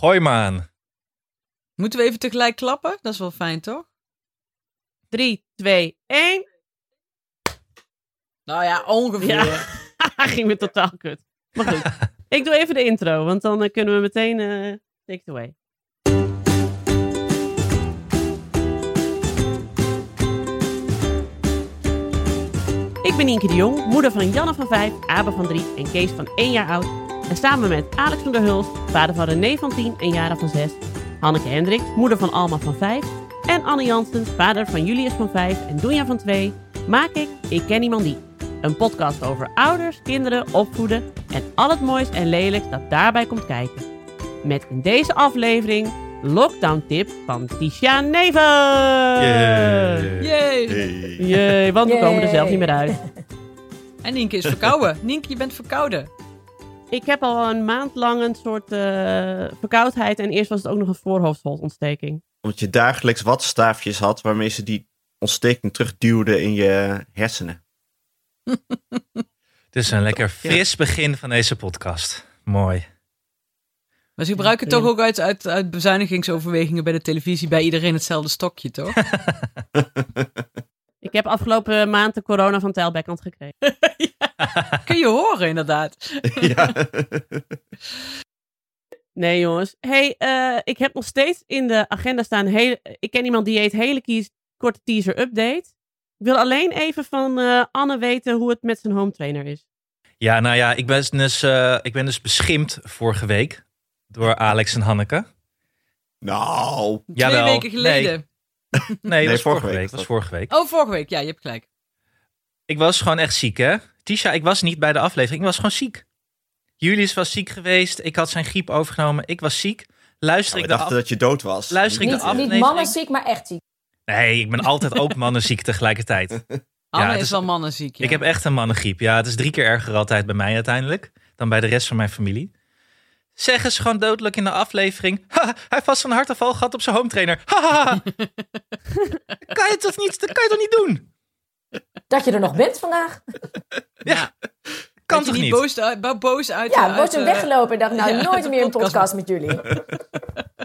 Gooi maar aan. Moeten we even tegelijk klappen? Dat is wel fijn, toch? 3, 2, 1. Nou ja, ongeveer. Ja, ging me totaal kut. Maar goed, ik doe even de intro, want dan eh, kunnen we meteen eh take it away. Ik ben Nienke de Jong, moeder van Janne van 5, Abe van 3 en Kees van 1 jaar oud. En samen met Alex van der Hulst, vader van René van 10 en Jara van 6, Hanneke Hendricks, moeder van Alma van 5 en Anne Janssens, vader van Julius van 5 en Doenja van 2, maak ik Ik Ken Iemand Die. Een podcast over ouders, kinderen, opvoeden en al het moois en lelijks dat daarbij komt kijken. Met in deze aflevering lockdown tip van Tisha Neven. Jee, want we Yay. komen er zelf niet meer uit. En Nienke is verkouden. Nienke, je bent verkouden. Ik heb al een maand lang een soort eh, verkoudheid en eerst was het ook nog een voorhoofdholtontsteking. Omdat je dagelijks wattenstaafjes had waarmee ze die ontsteking terugduwden in je hersenen. Het is een lekker fris begin van deze podcast. Mooi. Maar ze gebruiken Ja, toch ook uit, uit, uit bezuinigingsoverwegingen bij de televisie bij iedereen hetzelfde stokje, toch? Ik heb afgelopen maand de corona van Tijlbekkant gekregen. Kun je horen, inderdaad. ja. Nee jongens. hey, eh, ik heb nog steeds in de agenda staan, hele, ik ken iemand die heet hele kies, korte teaser update. Ik wil alleen even van eh, Anne weten hoe het met zijn home trainer is. Ja, nou ja, ik ben dus, eh, ik ben dus beschimpt vorige week door Alex en Hanneke. Nou, Twee Jawel. weken geleden. Nee, nee, dat was vorige week week. was Dat was dat. vorige week. Oh, vorige week. Ja, je hebt gelijk. Ik was gewoon echt ziek, hè? Tisha, ik was niet bij de aflevering. Ik was gewoon ziek. Julius was ziek geweest. Ik had zijn griep overgenomen. Ik was ziek. Luister we ik af... dat je dood was. Luister ik de Niet, aflevering? niet mannenziek, maar echt ziek. Nee, ik ben altijd ook mannenziek tegelijkertijd. Anne het is, is- wel mannenziek. Ja. Ik heb echt een mannengriep. Ja, het is drie keer erger altijd bij mij uiteindelijk dan bij de rest van mijn familie. Zeggen ze gewoon dodelijk in de aflevering. Ha, hij heeft vast van hartaanval gehad op zijn home trainer. Ha, ha, ha. kan je toch niet, dat kan je toch niet doen? Dat je er nog bent vandaag. Ja, kan Dat je toch niet? boos, boos uit... Ja, wordt hem eh, weggelopen en dacht, nou, ja, nooit meer een podcast. podcast met jullie.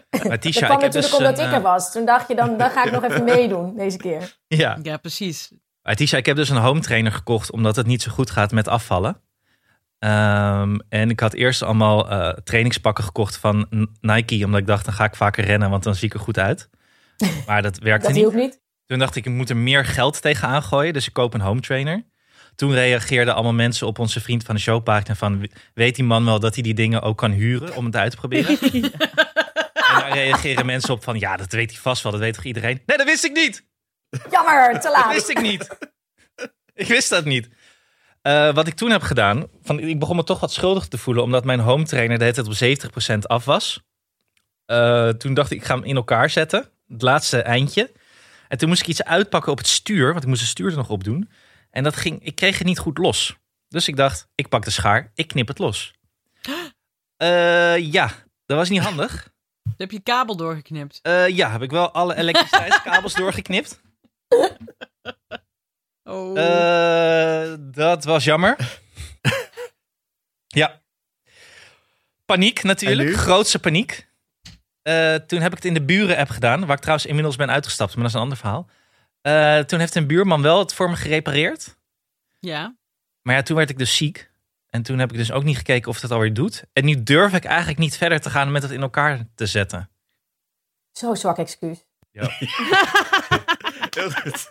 Maar Dat Tisha, kwam ik heb natuurlijk dus omdat een, ik eh, er was. Toen dacht je, dan, dan ga ik nog even meedoen deze keer. Ja, Ja, precies. Maar Tisha, ik heb dus een home trainer gekocht omdat het niet zo goed gaat met afvallen. Ehm, en ik had eerst allemaal eh, trainingspakken gekocht van Nike, omdat ik dacht, dan ga ik vaker rennen, want dan zie ik er goed uit. Maar dat werkte Dat niet. hielp niet. Toen dacht ik, ik moet er meer geld tegenaan gooien, dus ik koop een home trainer. Toen reageerden allemaal mensen op onze vriend van de showpagina van, weet die man wel dat hij die dingen ook kan huren om het uit te proberen? En daar reageren mensen op van, ja, dat weet hij vast wel, dat weet toch iedereen? Nee, dat wist ik niet! Jammer, te Dat laat. wist ik niet. ik wist dat niet. Eh, wat ik toen heb gedaan, van, ik begon me toch wat schuldig te voelen, omdat mijn home trainer de hele tijd op 70% af was. Eh, toen dacht ik, ik ga hem in elkaar zetten, het laatste eindje. En toen moest ik iets uitpakken op het stuur, want ik moest het stuur er nog op doen. En dat ging, ik kreeg het niet goed los. Dus ik dacht, ik pak de schaar, ik knip het los. Eh, ja, dat was niet handig. Dan heb je kabel doorgeknipt. Eh, ja, heb ik wel alle elektriciteitskabels doorgeknipt. Oh. Eh, dat was jammer. ja. Paniek natuurlijk. Grootste paniek. Eh, toen heb ik het in de buren-app gedaan. Waar ik trouwens inmiddels ben uitgestapt. Maar dat is een ander verhaal. Eh, toen heeft een buurman wel het voor me gerepareerd. ja. Maar ja, toen werd ik dus ziek. En toen heb ik dus ook niet gekeken of het alweer doet. En nu durf ik eigenlijk niet verder te gaan met het in elkaar te zetten. Zo zwak excuus. Heel goed.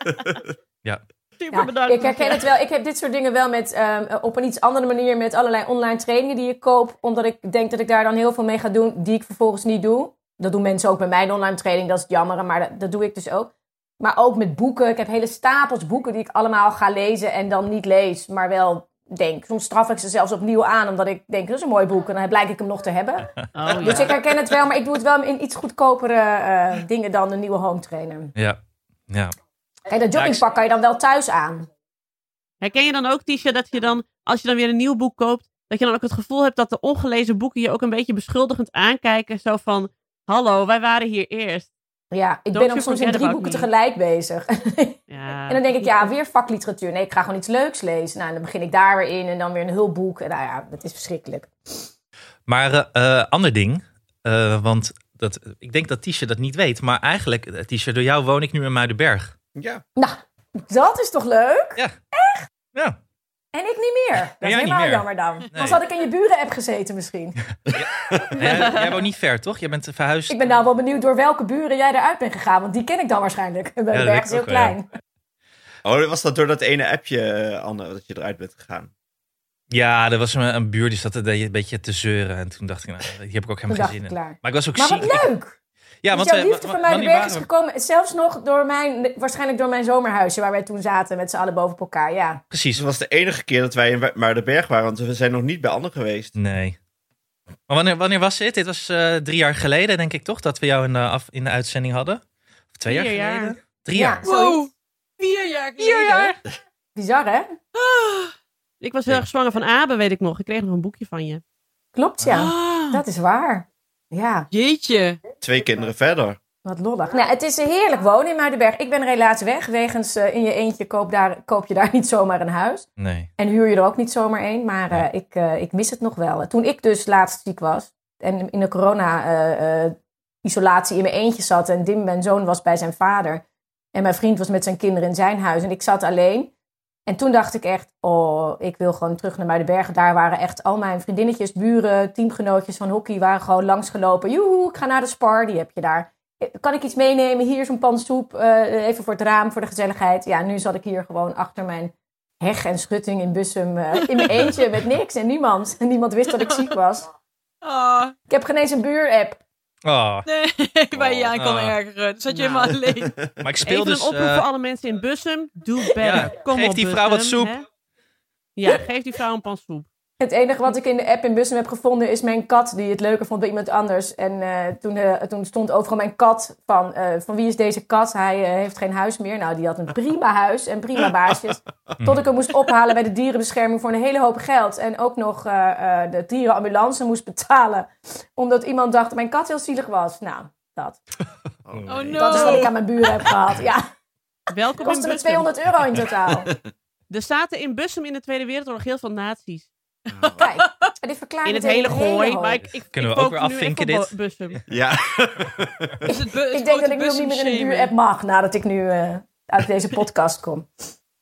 Super Ja, bedankt. ik herken het wel. Ik heb dit soort dingen wel met, ehm, op een iets andere manier met allerlei online trainingen die ik koop. Omdat ik denk dat ik daar dan heel veel mee ga doen, die ik vervolgens niet doe. Dat doen mensen ook bij mijn online training, dat is het jammer, maar dat, dat doe ik dus ook. Maar ook met boeken. Ik heb hele stapels boeken die ik allemaal ga lezen en dan niet lees, maar wel denk. Soms straf ik ze zelfs opnieuw aan, omdat ik denk, dat is een mooi boek. En dan blijk ik hem nog te hebben. Oh, Dus ja. ik herken het wel, maar ik doe het wel in iets goedkopere eh, dingen dan een nieuwe home trainer. Ja. Ja. Kijk, dat joggingpak kan je dan wel thuis aan. Herken je dan ook, Tisha, dat je dan, als je dan weer een nieuw boek koopt, dat je dan ook het gevoel hebt dat de ongelezen boeken je ook een beetje beschuldigend aankijken? Zo van, hallo, wij waren hier eerst. Ja, ik Don't ben ook soms in drie boeken me. tegelijk bezig. Ja. en dan denk ik, ja, weer vakliteratuur. Nee, ik ga gewoon iets leuks lezen. Nou, en dan begin ik daar weer in en dan weer een hulpboek. En nou ja, dat is verschrikkelijk. Maar eh, eh, ander ding. Eh, want dat, ik denk dat Tisha dat niet weet. Maar eigenlijk, Tisha, door jou woon ik nu in Muidenberg. Ja. Nou, dat is toch leuk? Ja. En ik niet meer. Dat is niet helemaal jammer dan. Anders had ik in je buren-app gezeten misschien. Jij, jij woont niet ver, toch? Jij bent verhuisd. Ik ben nou wel benieuwd door welke buren jij eruit bent gegaan. Want die ken ik dan waarschijnlijk. Ik heel ook wel, ja. klein. Oh, was dat door dat ene appje, eh, Anne, dat je eruit bent gegaan? Ja, er was een, een buur die zat een beetje te zeuren. En toen dacht ik, nou, hier heb ik ook helemaal dacht geen ik zin in. klaar. Maar ik was ook Maar ziek. wat leuk! Ja, Want want jouw we- liefde voor mij de berg is gekomen. Zelfs nog door mijn, waarschijnlijk door mijn zomerhuisje waar wij toen zaten met z'n allen boven elkaar. Ja. Dus Precies. het was de enige keer dat wij in Muidenberg waren, want we zijn nog niet bij Anne geweest. Nee. Maar wanneer, wanneer was dit? Dit was eh, drie jaar geleden, denk ik toch, dat we jou in de, af, in de uitzending hadden? Of twee Vier jaar jaar. geleden? Drie Ja. jaar. Wow. Vier jaar geleden. Vier jaar. Bizar hè? Ik was heel erg zwanger van Abe, weet ik nog. Ik kreeg nog een boekje van je. Klopt ja. Ah, Dat is waar. Ja, Jeetje. Twee kinderen verder. wat lollig. Nou, het is heerlijk wonen in Muidenberg. Ik ben er helaas weg. Wegens eh, in je eentje koop, daar, koop je daar niet zomaar een huis. Nee. En huur je er ook niet zomaar een. Maar eh, ik, eh, ik mis het nog wel. Toen ik dus laatst ziek was. En in de corona-isolatie in mijn eentje zat. En Dim, mijn zoon, was bij zijn vader. En mijn vriend was met zijn kinderen in zijn huis. En ik zat alleen. En toen dacht ik echt, oh, ik wil gewoon terug naar Muidenbergen. Daar waren echt al mijn vriendinnetjes, buren, teamgenootjes van hockey... waren gewoon langsgelopen. Joehoe, ik ga naar de spar, die heb je daar. Kan ik iets meenemen? Hier is een pan soep. eh, even voor het raam, voor de gezelligheid. Ja, nu zat ik hier gewoon achter mijn heg en schutting in Bussum. eh, in mijn eentje met niks en niemand. En niemand wist dat ik ziek was. Oh, Ik heb geen eens een buur-app. Oh, nee, waar je je aan kan Ah. ergeren. Zat je Nou. helemaal alleen. maar ik speel Even dus... een oproep eh, voor alle mensen in Bussum. Doe better. Ja, Kom geef op, die vrouw wat soep. hè? Ja, geef die vrouw een pan soep. Het enige wat ik in de app in Bussum heb gevonden is mijn kat die het leuker vond bij iemand anders. En eh, toen, eh, toen stond overal mijn kat van, eh, van wie is deze kat? Hij heeft geen huis meer. Nou, die had een prima huis en prima baasjes. Tot ik hem moest ophalen bij de dierenbescherming voor een hele hoop geld. En ook nog eh, eh, de dierenambulance moest betalen. Omdat iemand dacht dat mijn kat heel zielig was. Nou, dat. Oh, Oh, nee. no. Dat is wat ik aan mijn buren heb gehad. Ja, Welkom in kostte me Bussum. 200 euro in totaal. Er zaten in Bussum in de Tweede Wereldoorlog heel veel nazi's. Kijk, dit verklaart In het hele gooi. Maar ik, ik, Kunnen ik we ook weer afvinken dit? Bussum. Ja. Is het bu- het Ik denk dat ik nu niet meer in een Bussum buur-app mag nadat ik nu eh, uit deze podcast kom.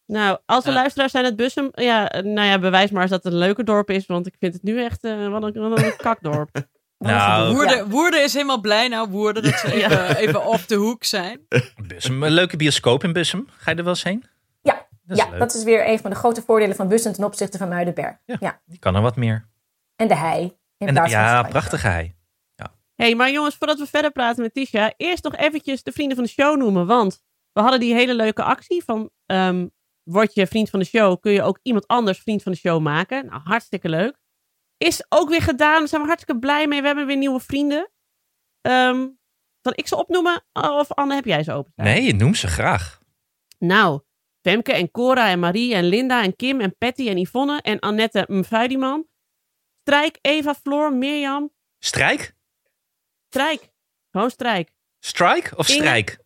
Nou, als er Ja. luisteraars zijn uit Bussum, ja, eh, nou ja, bewijs maar eens dat het een leuke dorp is, want ik vind het nu echt eh, wat, een, wat een kakdorp. Nou, Woerden, Ja. Woerden is helemaal blij nou, Woerden, dat ze even, even op de hoek zijn. Bussum, een leuke bioscoop in Bussum. Ga je er wel eens heen? Ja, Dat is ja leuk. dat is weer een van de grote voordelen van Bussen ten opzichte van Muidenberg. Ja. Ja. Die kan er wat meer. En de hei. In En, van ja, prachtige hei. hey, maar jongens, voordat we verder praten met Tisha, eerst nog eventjes de vrienden van de show noemen, want we hadden die hele leuke actie van, ehm, word je vriend van de show, kun je ook iemand anders vriend van de show maken. Nou, hartstikke leuk. Is ook weer gedaan, daar zijn we hartstikke blij mee. We hebben weer nieuwe vrienden. Ehm zal ik ze opnoemen? Of Anne, heb jij ze open? Nee, noem ze graag. Nou, Femke en Cora en Marie en Linda en Kim en Patty en Yvonne en Annette Mvuidiman. Strijk, Eva, Floor, Mirjam. Strijk? Strijk. Gewoon strijk. Strike of Inge? strijk?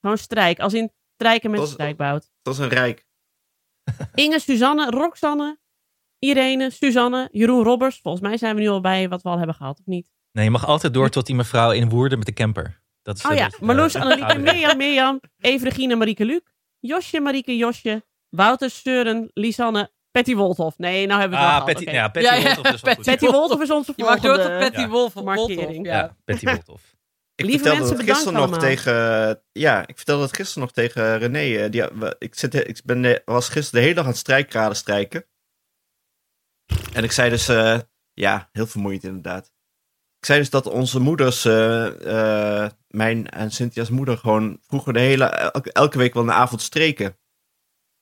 Gewoon strijk. Als in strijken met strijkbout. Dat is een rijk. Inge, Suzanne, Roxanne, Irene, Suzanne, Jeroen Robbers. Volgens mij zijn we nu al bij wat we al hebben gehad, of niet? Nee, je mag altijd door tot die mevrouw in Woerden met de camper. Dat is Oh ja, dus, eh, Marloes, Annelieke, Mirjam, Mirjam, Eve, Regine, Marieke, Luc. Josje, Marieke, Josje. Wouter, Søren, Lisanne, Patty Wolthoff. Nee, nou hebben we het Ah, al gehad. Patty, ja, Patty Ja, ja, Wolthoff is. Patty Wolthoff is onze Je mag volgende. door tot Patty. Wolf, Markering. Ja. Patty Wolthoff. Ik Lieve vertelde mensen, dat bedankt gisteren nog allemaal. tegen. Ja, ik vertelde dat gisteren nog tegen René. eh, Die, we- ik, zit, ik ben, was gisteren de hele dag aan het strijkraden strijken. En ik zei dus. eh, ja, heel vermoeiend inderdaad. Ik zei dus dat onze moeders. eh, eh, mijn en Cynthia's moeder gewoon vroeger de hele. Elke, elke week wel een avond streken.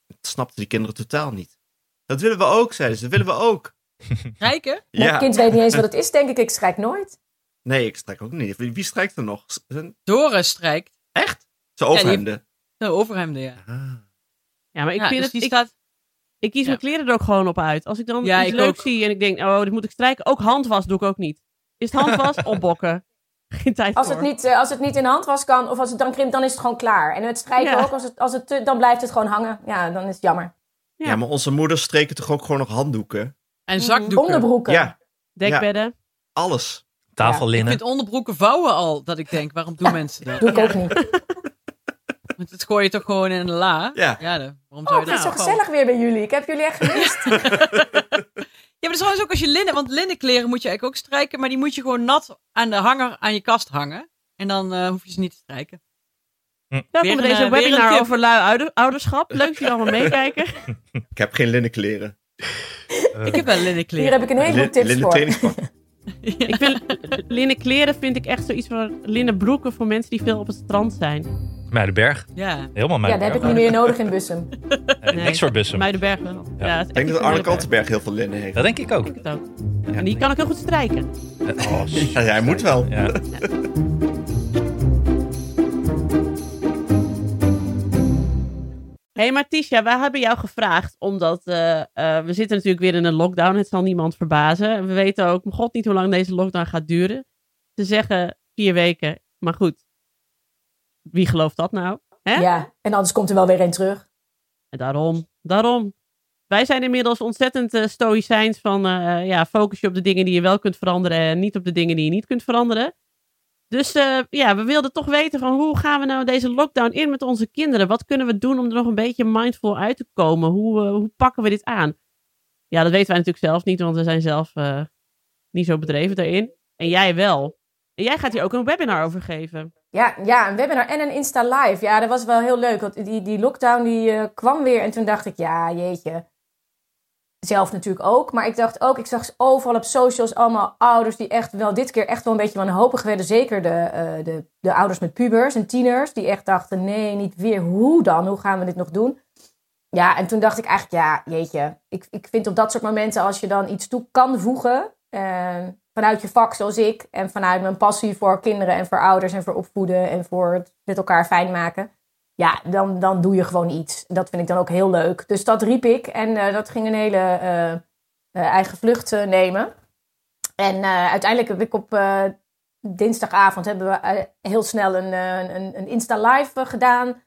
Dat snapten die kinderen totaal niet. Dat willen we ook, zeiden ze. Dat willen we ook. Rijken? Mijn Ja. kind weet niet eens wat het is, denk ik. Ik schrik nooit. Nee, ik strijk ook niet. Wie strijkt er nog? Zijn- Doris strijkt. Echt? Ze die- overhemden. De overhemden, ja. Ah. Ja, maar ik, Ja, vind dus het, die ik, staat... ik kies Ja. mijn kleren er ook gewoon op uit. Als ik dan Ja, iets ik leuks ook. zie en ik denk, oh, dit moet ik strijken. Ook handwas doe ik ook niet. Is het handwas? Opbokken. Geen tijd Als voor. het, niet, eh, als het niet in de hand was kan, of als het dan krimpt, dan is het gewoon klaar. En het strijken Ja. ook, als het, als het, te- dan blijft het gewoon hangen. Ja, dan is het jammer. Ja. Ja. maar onze moeders streken toch ook gewoon nog handdoeken? En zakdoeken. Onderbroeken. Ja, Dekbedden. alles. Ik Tafellinnen. vind onderbroeken vouwen al, dat ik denk, waarom doen mensen dat? Doe ik ook niet. Want het gooi je toch gewoon in een la? Ja. Ja, dan- waarom Oh, zou het je is dat zo vouwen? gezellig weer bij jullie. Ik heb jullie echt gemist. Ja, maar dat is trouwens ook als je linnen, want linnenkleren moet je eigenlijk ook strijken, maar die moet je gewoon nat aan de hanger aan je kast hangen. En dan eh, hoef je ze niet te strijken. Welkom Weer bij deze eh, webinar over lui ouder- ouderschap. Leuk dat jullie allemaal meekijken. Ik heb geen linnenkleren. Ik heb wel Hier linnenkleren. heb ik een heleboel tips linnen voor. trainingspak. Ik vind linnen kleren vind ik echt zoiets van linnen broeken voor mensen die veel op het strand zijn. Muidenberg. Ja. Helemaal Ja, dat Muidenberg. heb ik niet meer nodig in Bussum. Nee, Niks voor bussen. Muidenberg wel. Ja, Ja. Ik denk dat Arne. Kantenberg heel veel linnen heeft. Dat denk ik ook. Ik denk het ook. En die kan ik heel goed strijken. Oh, Ja, hij moet wel. Ja. Hé, hey, maar Tisha, wij hebben jou gevraagd, omdat eh, eh, we zitten natuurlijk weer in een lockdown. Het zal niemand verbazen. We weten ook, mijn god, niet hoe lang deze lockdown gaat duren. Ze zeggen vier weken, maar goed. Wie gelooft dat nou? Hè? Ja, en anders komt er wel weer een terug. En daarom, daarom. Wij zijn inmiddels ontzettend eh, stoïcijns van, eh, ja, focus je op de dingen die je wel kunt veranderen en niet op de dingen die je niet kunt veranderen. Dus eh, ja, we wilden toch weten van hoe gaan we nou deze lockdown in met onze kinderen? Wat kunnen we doen om er nog een beetje mindful uit te komen? Hoe, eh, hoe pakken we dit aan? Ja, dat weten wij natuurlijk zelf niet, want we zijn zelf eh, niet zo bedreven daarin. En jij wel. En jij gaat hier ook een webinar over geven. Ja, ja, een webinar en een Insta Live. Ja, dat was wel heel leuk. Want die, die lockdown die eh, kwam weer. En toen dacht ik, ja, jeetje. Zelf natuurlijk ook. Maar ik dacht ook, ik zag overal op socials allemaal ouders die echt wel dit keer echt wel een beetje wanhopig werden. Zeker de, eh, de, de ouders met pubers en tieners. Die echt dachten, nee, niet weer. Hoe dan? Hoe gaan we dit nog doen? Ja, en toen dacht ik eigenlijk, ja, jeetje. Ik, ik vind op dat soort momenten, als je dan iets toe kan voegen. eh, vanuit je vak zoals ik. En vanuit mijn passie voor kinderen en voor ouders en voor opvoeden. En voor het met elkaar fijn maken. Ja, dan, dan doe je gewoon iets. Dat vind ik dan ook heel leuk. Dus dat riep ik. En eh, dat ging een hele eh, eh, eigen vlucht nemen. En uiteindelijk heb ik op dinsdagavond hebben we heel snel een, een, een Insta Live gedaan.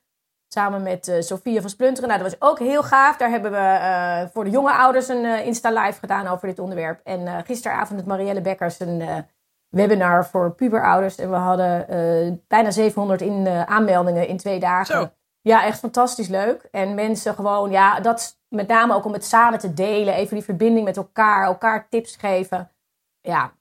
Samen met Sofia van Splunteren. Nou, dat was ook heel gaaf. Daar hebben we eh, voor de jonge ouders een eh, Insta Live gedaan over dit onderwerp. En gisteravond met Marielle Bekkers een webinar voor puberouders. En we hadden bijna 700 in, aanmeldingen in twee dagen. Zo. Ja, echt fantastisch leuk. En mensen gewoon, ja, dat met name ook om het samen te delen. Even die verbinding met elkaar, elkaar tips geven. Ja,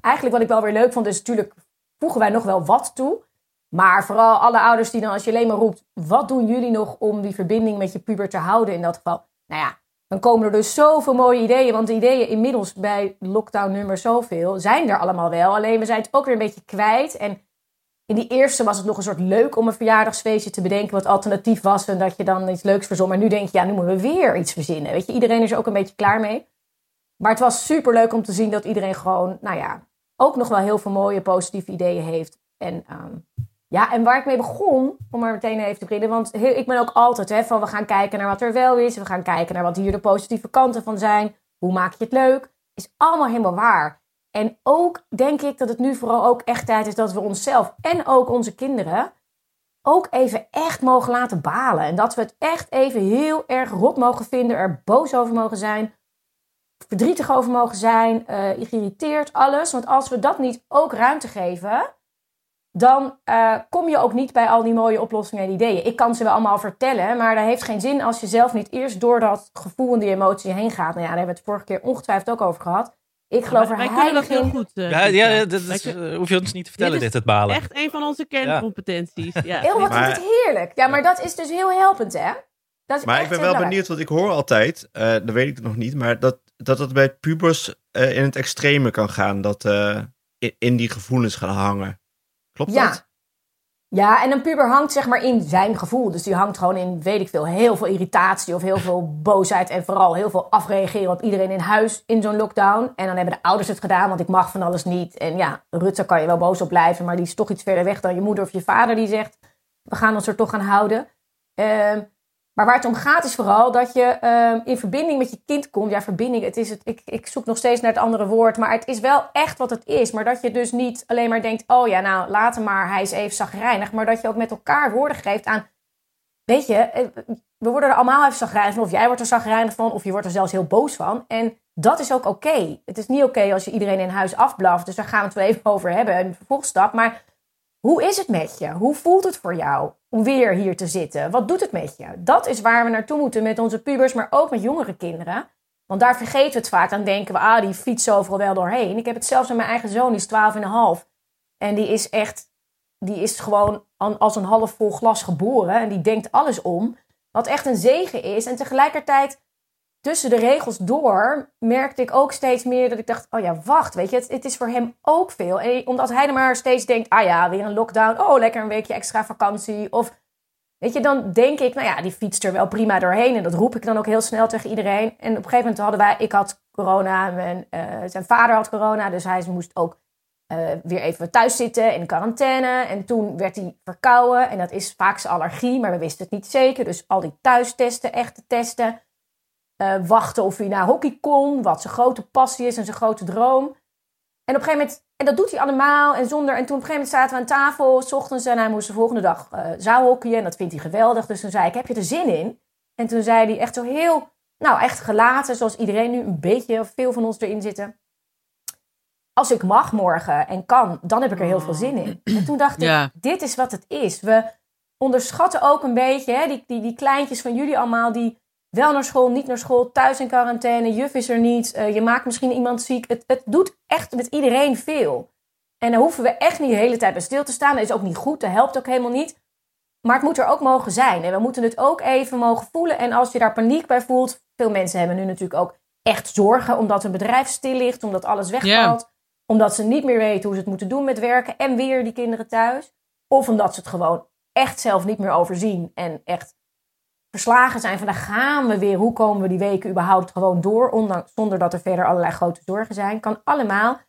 eigenlijk wat ik wel weer leuk vond, is natuurlijk voegen wij nog wel wat toe. Maar vooral alle ouders die dan, als je alleen maar roept, wat doen jullie nog om die verbinding met je puber te houden in dat geval? Nou ja, dan komen er dus zoveel mooie ideeën. Want de ideeën inmiddels bij lockdown nummer zoveel zijn er allemaal wel. Alleen we zijn het ook weer een beetje kwijt. En in die eerste was het nog een soort leuk om een verjaardagsfeestje te bedenken wat alternatief was. En dat je dan iets leuks verzon. Maar nu denk je, ja, nu moeten we weer iets verzinnen. Weet je, iedereen is er ook een beetje klaar mee. Maar het was super leuk om te zien dat iedereen gewoon, nou ja, ook nog wel heel veel mooie positieve ideeën heeft. En ehm, ja, en waar ik mee begon, om maar meteen even te beginnen. Want ik ben ook altijd hè, van we gaan kijken naar wat er wel is. We gaan kijken naar wat hier de positieve kanten van zijn. Hoe maak je het leuk? Is allemaal helemaal waar. En ook denk ik dat het nu vooral ook echt tijd is dat we onszelf en ook onze kinderen ook even echt mogen laten balen. En dat we het echt even heel erg rot mogen vinden, er boos over mogen zijn, verdrietig over mogen zijn, eh geïrriteerd, alles. Want als we dat niet ook ruimte geven, dan eh, kom je ook niet bij al die mooie oplossingen en ideeën. Ik kan ze wel allemaal vertellen, maar dat heeft geen zin als je zelf niet eerst door dat gevoel en die emotie heen gaat. Nou ja, daar hebben we het vorige keer ongetwijfeld ook over gehad. Ik geloof wij er kunnen dat heilig heel goed. eh, Ja, ja dat Wij is, eh, hoef je ons niet te vertellen, Dit dit, is het balen. Echt een van onze kerncompetenties. Ja. Heel wat Maar- is het heerlijk. Ja, maar dat is dus heel helpend, hè? Dat is Maar ik ben wel benieuwd, want ik hoor altijd, eh dat weet ik nog niet, maar dat dat, het bij pubers eh, in het extreme kan gaan. Dat eh, in, in die gevoelens gaan hangen. Klopt Ja. dat? Ja, en een puber hangt zeg maar in zijn gevoel. Dus die hangt gewoon in, weet ik veel, heel veel irritatie of heel veel boosheid. En vooral heel veel afreageren op iedereen in huis in zo'n lockdown. En dan hebben de ouders het gedaan, want ik mag van alles niet. En ja, Rutte kan je wel boos op blijven, maar die is toch iets verder weg dan je moeder of je vader die zegt... we gaan ons er toch aan houden. Ehm, maar waar het om gaat is vooral dat je ehm, in verbinding met je kind komt. Ja, verbinding, het is het, ik, ik zoek nog steeds naar het andere woord. Maar het is wel echt wat het is. Maar dat je dus niet alleen maar denkt... oh ja, nou, laat hem maar, hij is even zagrijnig. Maar dat je ook met elkaar woorden geeft aan... weet je, eh, we worden er allemaal even zagrijnig van. Of jij wordt er zagrijnig van, of je wordt er zelfs heel boos van. En Dat is ook oké. Het is niet oké als je iedereen in huis afblaft. Dus daar gaan we het wel even over hebben. Een vervolgstap. Maar hoe is het met je? Hoe voelt het voor jou om weer hier te zitten? Wat doet het met je? Dat is waar we naartoe moeten met onze pubers, maar ook met jongere kinderen. Want daar vergeten we het vaak. Dan denken we, ah, die fietst overal wel doorheen. Ik heb het zelfs met mijn eigen zoon, die is 12 en een half. En die is echt, die is gewoon als een half vol glas geboren. En die denkt alles om. Wat echt een zegen is. En tegelijkertijd, tussen de regels door, merkte ik ook steeds meer dat ik dacht: oh ja, wacht, weet je, het, is voor hem ook veel. Omdat hij er maar steeds denkt: ah ja, weer een lockdown. Oh, lekker een weekje extra vakantie. Of weet je, dan denk ik: nou ja, die fietst er wel prima doorheen. En dat roep ik dan ook heel snel tegen iedereen. En op een gegeven moment hadden wij, ik had corona, mijn, uh, zijn vader had corona, dus hij moest ook uh, weer even thuis zitten in quarantaine. En toen werd hij verkouden. En dat is vaak zijn allergie, maar we wisten het niet zeker. Dus al die thuistesten, echte testen. Uh, wachten of hij naar hockey kon. Wat zijn grote passie is en zijn grote droom. En op een gegeven moment, en dat doet hij allemaal. En, zonder, en toen op een gegeven moment zaten we aan tafel, s ochtends. En hij moest de volgende dag uh, zaalhockeyen. En dat vindt hij geweldig. Dus toen zei ik, heb je er zin in? En toen zei hij echt zo heel, nou echt gelaten. Zoals iedereen nu een beetje, of veel van ons erin zitten als ik mag morgen en kan, dan heb ik er heel veel zin in. En toen dacht ik, dit is wat het is. We onderschatten ook een beetje hè, die, die, die kleintjes van jullie allemaal die wel naar school, niet naar school, thuis in quarantaine, juf is er niet, uh, je maakt misschien iemand ziek. Het, het doet echt met iedereen veel. En dan hoeven we echt niet de hele tijd bij stil te staan. Dat is ook niet goed, dat helpt ook helemaal niet. Maar het moet er ook mogen zijn. En we moeten het ook even mogen voelen. En als je daar paniek bij voelt, veel mensen hebben nu natuurlijk ook echt zorgen omdat hun bedrijf stil ligt, omdat alles wegvalt omdat ze niet meer weten hoe ze het moeten doen met werken en weer die kinderen thuis. Of omdat ze het gewoon echt zelf niet meer overzien en echt verslagen zijn van daar gaan we weer. Hoe komen we die weken überhaupt gewoon door, ondanks, zonder dat er verder allerlei grote zorgen zijn. Kan allemaal.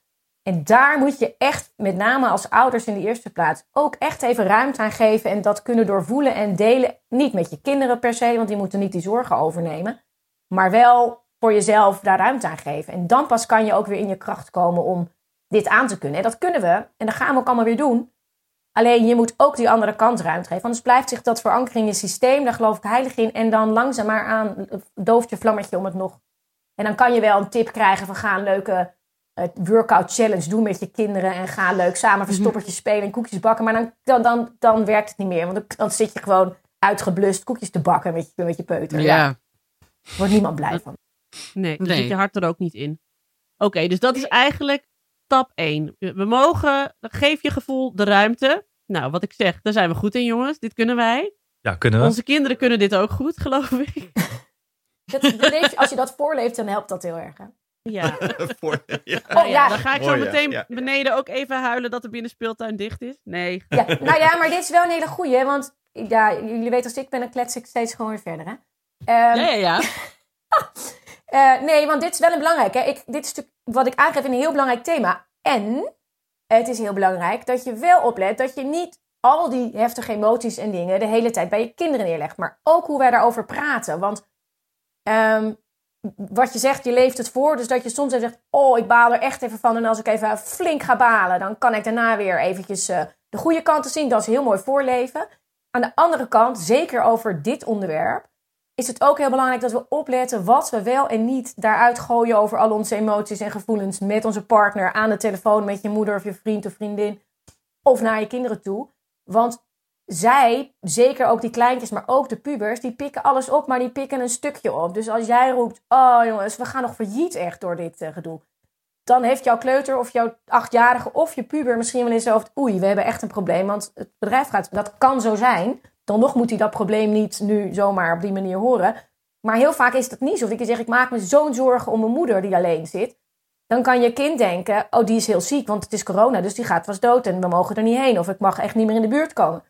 En daar moet je echt, met name als ouders in de eerste plaats, ook echt even ruimte aan geven. En dat kunnen doorvoelen en delen. Niet met je kinderen per se, want die moeten niet die zorgen overnemen. Maar wel voor jezelf daar ruimte aan geven. En dan pas kan je ook weer in je kracht komen om dit aan te kunnen. En dat kunnen we. En dat gaan we ook allemaal weer doen. Alleen je moet ook die andere kant ruimte geven. Anders blijft zich dat verankeren in je systeem. Daar geloof ik heilig in. En dan langzaam maar aan dooft je vlammetje om het nog. En dan kan je wel een tip krijgen van ga een leuke uh, workout challenge doen met je kinderen. En ga leuk samen mhm. verstoppertjes spelen en koekjes bakken. Maar dan, dan, dan, dan werkt het niet meer. Want dan, zit je gewoon uitgeblust koekjes te bakken met je, met je peuter. Ja. ja. Wordt niemand blij van. Nee, dan zit je hart er ook niet in. Oké, dus dat is eigenlijk stap 1. We mogen, geef je gevoel de ruimte. Nou, wat ik zeg, daar zijn we goed in, jongens. Dit kunnen wij. Ja, kunnen we. Onze kinderen kunnen dit ook goed, geloof ik. Dat, als je dat voorleeft, dan helpt dat heel erg. Hè? Ja. Voor, ja. Oh, ja. Dan ga ik zo meteen beneden ook even huilen dat de binnenspeeltuin dicht is. Nee. Ja, nou ja, maar dit is wel een hele goeie. Want ja, jullie weten als ik ben, dan klets ik steeds gewoon weer verder. Hè? Um, ja, ja, ja. uh, nee, want dit is wel een belangrijk. Hè? Ik, dit is natuurlijk wat ik aangeef een heel belangrijk thema. En het is heel belangrijk dat je wel oplet dat je niet al die heftige emoties en dingen de hele tijd bij je kinderen neerlegt. Maar ook hoe wij daarover praten. Want um, wat je zegt, je leeft het voor. Dus dat je soms even zegt, oh, ik baal er echt even van. En als ik even flink ga balen, dan kan ik daarna weer eventjes uh, de goede kanten zien. Dat is heel mooi voorleven. Aan de andere kant, zeker over dit onderwerp, is het ook heel belangrijk dat we opletten wat we wel en niet daaruit gooien over al onze emoties en gevoelens met onze partner aan de telefoon, met je moeder of je vriend of vriendin of naar je kinderen toe. Want zij, zeker ook die kleintjes, maar ook de pubers, die pikken alles op, maar die pikken een stukje op. Dus als jij roept, oh jongens, we gaan nog failliet echt door dit uh, gedoe. Dan heeft jouw kleuter of jouw achtjarige of je puber misschien wel eens hoofd, oei, we hebben echt een probleem, want het bedrijf gaat, dat kan zo zijn. Dan nog moet hij dat probleem niet nu zomaar op die manier horen. Maar heel vaak is dat niet zo. Of ik zeg, ik maak me zo'n zorgen om mijn moeder die alleen zit. Dan kan je kind denken, oh die is heel ziek, want het is corona, dus die gaat vast dood en we mogen er niet heen. Of ik mag echt niet meer in de buurt komen.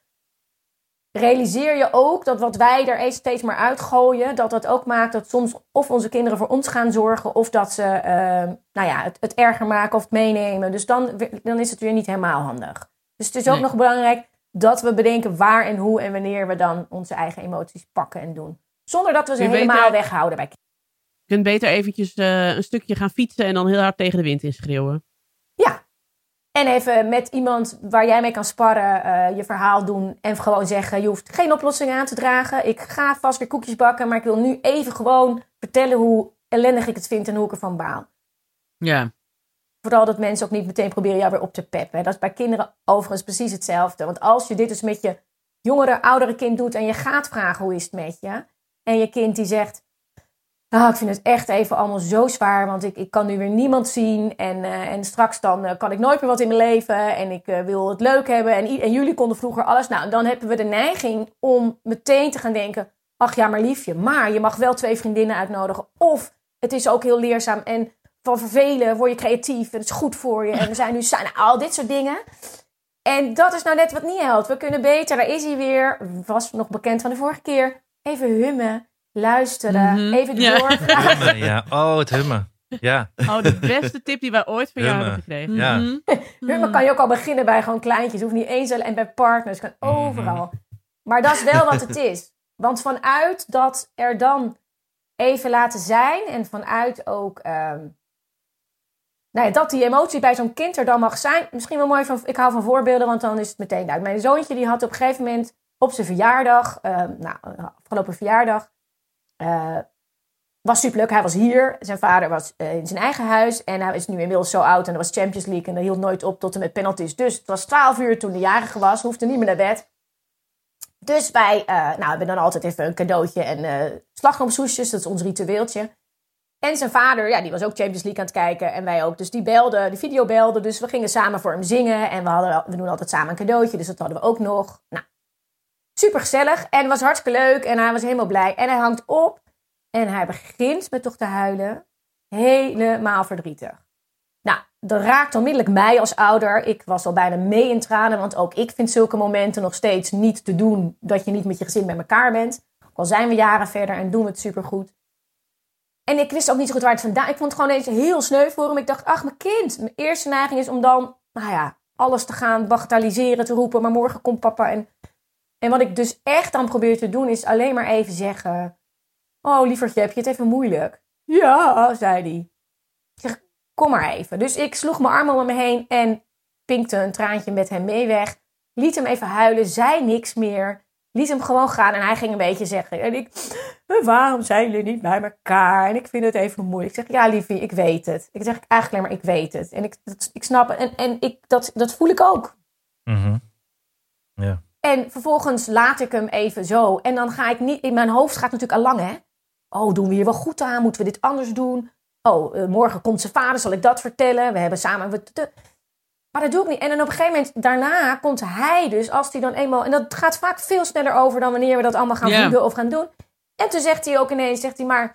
Realiseer je ook dat wat wij er steeds maar uitgooien, dat dat ook maakt dat soms of onze kinderen voor ons gaan zorgen, of dat ze uh, nou ja, het, het, erger maken of het meenemen. Dus dan, dan is het weer niet helemaal handig. Dus het is ook nog belangrijk, dat we bedenken waar en hoe en wanneer we dan onze eigen emoties pakken en doen. Zonder dat we ze helemaal weghouden bij kinderen. Je kunt beter eventjes uh, een stukje gaan fietsen en dan heel hard tegen de wind inschreeuwen. Ja. En even met iemand waar jij mee kan sparren, uh, je verhaal doen. En gewoon zeggen, je hoeft geen oplossing aan te dragen. Ik ga vast weer koekjes bakken, maar ik wil nu even gewoon vertellen hoe ellendig ik het vind en hoe ik ervan baal. Ja. Vooral dat mensen ook niet meteen proberen jou weer op te peppen. Dat is bij kinderen overigens precies hetzelfde. Want als je dit dus met je jongere, oudere kind doet en je gaat vragen hoe is het met je. En je kind die zegt, nou ik vind het echt even allemaal zo zwaar. Want ik, ik kan nu weer niemand zien. En, eh, en straks dan eh, kan ik nooit meer wat in mijn leven. En ik eh, wil het leuk hebben. En, en jullie konden vroeger alles. Nou, dan hebben we de neiging om meteen te gaan denken. Ach ja, maar liefje. Maar je mag wel twee vriendinnen uitnodigen. Of het is ook heel leerzaam. En van vervelen word je creatief. En het is goed voor je. En we zijn nu samen. Nou, al dit soort dingen. En dat is nou net wat niet helpt. We kunnen beter, daar is hij weer. Was nog bekend van de vorige keer. Even hummen, luisteren, Mhm. even Ja. Hummen, ja. Oh, het hummen. Ja, Oh, de beste tip die wij ooit van jou hebben gekregen. Ja. Mhm. Hummen kan je ook al beginnen bij gewoon kleintjes. Hoeft niet eens en bij partners. Kan Mhm. overal. Maar dat is wel wat het is. Want vanuit dat er dan even laten zijn. En vanuit ook... ehm, nou dat die emotie bij zo'n kind er dan mag zijn. Misschien wel mooi van... Ik hou van voorbeelden, want dan is het meteen uit. Mijn zoontje die had op een gegeven moment op zijn verjaardag... ehm, nou, afgelopen verjaardag... eh, was superleuk. Hij was hier. Zijn vader was eh, in zijn eigen huis. En hij is nu inmiddels zo oud. En dat was Champions League. En dat hield nooit op tot en met penalties. Dus het was 12 uur toen de jarige was. Hoefde niet meer naar bed. Dus wij eh, nou, hebben dan altijd even een cadeautje en eh slagroomsoesjes. Dat is ons ritueeltje. En zijn vader, ja, die was ook Champions League aan het kijken. En wij ook. Dus die belde, de video belde. Dus we gingen samen voor hem zingen. En we, hadden, we doen altijd samen een cadeautje. Dus dat hadden we ook nog. Nou, super gezellig. En was hartstikke leuk. En hij was helemaal blij. En hij hangt op. En hij begint met toch te huilen. Helemaal verdrietig. Nou, dat raakt onmiddellijk mij als ouder. Ik was al bijna mee in tranen. Want ook ik vind zulke momenten nog steeds niet te doen. Dat je niet met je gezin bij elkaar bent. Ook al zijn we jaren verder en doen we het supergoed. En ik wist ook niet zo goed waar het vandaan... Ik vond het gewoon eens heel sneu voor hem. Ik dacht, ach, mijn kind. Mijn eerste neiging is om dan, nou ja, alles te gaan bagatelliseren, te roepen. Maar morgen komt papa. En, en wat ik dus echt dan probeer te doen, is alleen maar even zeggen... Oh, lievertje, heb je het even moeilijk? Ja, zei hij. Ik zeg, kom maar even. Dus ik sloeg mijn armen om me heen en pinkte een traantje met hem mee weg. Liet hem even huilen, zei niks meer. Liet hem gewoon gaan en hij ging een beetje zeggen. En ik, waarom zijn jullie niet bij elkaar? En ik vind het even moeilijk. Ik zeg, ja liefie, ik weet het. Ik zeg eigenlijk alleen maar, ik weet het. En ik, dat, ik snap het. En, en ik, dat, dat voel ik ook. Mhm. Ja. En vervolgens laat ik hem even zo. En dan ga ik niet... In mijn hoofd gaat natuurlijk al lang, hè? Oh, doen we hier wel goed aan? Moeten we dit anders doen? Oh, eh, morgen komt zijn vader, zal ik dat vertellen? We hebben samen... we- Maar dat doe ik niet. En dan op een gegeven moment, daarna komt hij dus, als hij dan eenmaal... En dat gaat vaak veel sneller over dan wanneer we dat allemaal gaan voeden of gaan doen. En toen zegt hij ook ineens, zegt hij maar...